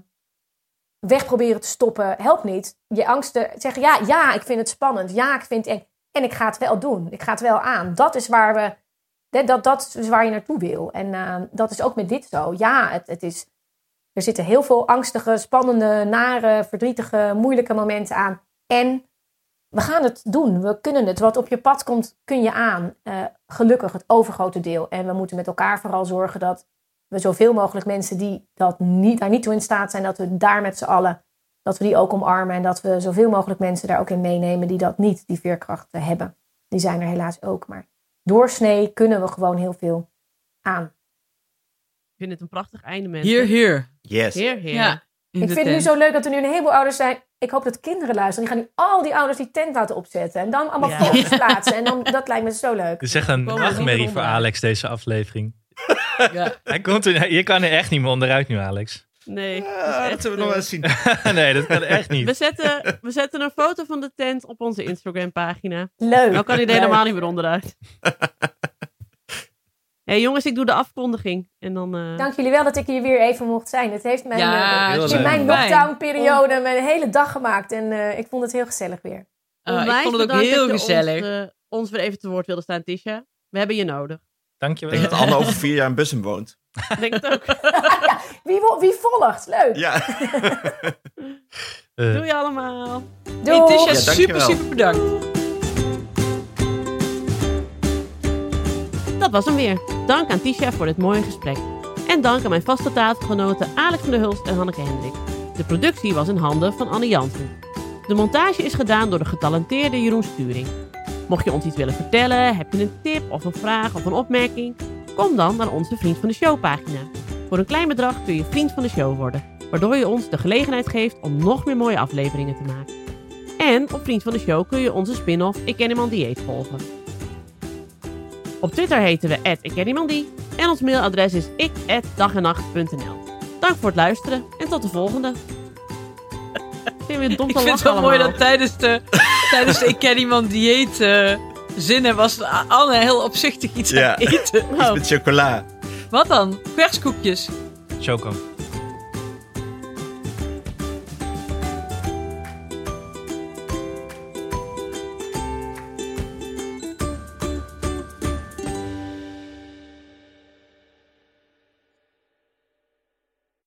weg proberen te stoppen helpt niet. Je angsten zeggen, ja, ja, ik vind het spannend. Ja, ik vind het. En ik ga het wel doen. Ik ga het wel aan. Dat is waar we... hè, Dat, dat is waar je naartoe wil. En uh, dat is ook met dit zo. Ja, het, het is... Er zitten heel veel angstige, spannende, nare, verdrietige, moeilijke momenten aan. En we gaan het doen. We kunnen het. Wat op je pad komt, kun je aan. Uh, gelukkig het overgrote deel. En we moeten met elkaar vooral zorgen dat we zoveel mogelijk mensen die dat niet, daar niet toe in staat zijn, dat we daar met z'n allen, dat we die ook omarmen. En dat we zoveel mogelijk mensen daar ook in meenemen die dat niet, die veerkracht hebben. Die zijn er helaas ook. Maar doorsnee kunnen we gewoon heel veel aan. Ik vind het een prachtig einde, mensen. Hier, hier. Yes. Heer, heer. Ja. Ik vind het nu zo leuk dat er nu een heleboel ouders zijn. Ik hoop dat kinderen luisteren. Die gaan nu al die ouders die tent laten opzetten. En dan allemaal Ja. foto's plaatsen. En dan, dat lijkt me zo leuk. Het is echt een we nachtmerrie voor. Alex, deze aflevering. Ja. Hij komt er, je kan er echt niet meer onderuit nu, Alex. Nee. dat zullen we nog wel eens zien. nee, dat kan echt we, niet. zetten, we zetten een foto van de tent op onze Instagram-pagina. Leuk. Dan kan hij er helemaal niet meer onderuit. Hé hey, jongens, ik doe de afkondiging. En dan... eh, Dank jullie wel dat ik hier weer even mocht zijn. Het heeft mijn, Ja, eh, in mijn lockdown-periode mijn hele dag gemaakt. En eh, ik vond het heel gezellig weer. Ah, ik vond het ook heel dat je gezellig. Ons, ons weer even te woord wilde staan, Tisha. We hebben je nodig. Ik denk dat Anne over vier jaar in Bussum woont. Ik denk het ook. Wie, wo- wie volgt? Leuk. Ja. Doei allemaal. Doei. Hey, Tisha, Ja, super, super bedankt. Dat was hem weer. Dank aan Tisha voor dit mooie gesprek. En dank aan mijn vaste tafelgenoten Alex van der Hulst en Hanneke Hendrik. De productie was in handen van Anne Jansen. De montage is gedaan door de getalenteerde Jeroen Sturing. Mocht je ons iets willen vertellen, heb je een tip of een vraag of een opmerking? Kom dan naar onze Vriend van de Show pagina. Voor een klein bedrag kun je Vriend van de Show worden. Waardoor je ons de gelegenheid geeft om nog meer mooie afleveringen te maken. En op Vriend van de Show kun je onze spin-off Ik Ken Iemand Dieet volgen. Op Twitter heten we @ikkenniemandie en ons mailadres is ik@dagennacht.nl. Dank voor het luisteren en tot de volgende. Ik vind weer dom Ik te vind het wel mooi dat tijdens de, tijdens de Ik ken iemand dieet eh, zinnen was Anne heel opzichtig iets Ja. aan het eten. Oh. Met chocola. Wat dan? Perskoekjes. Choco.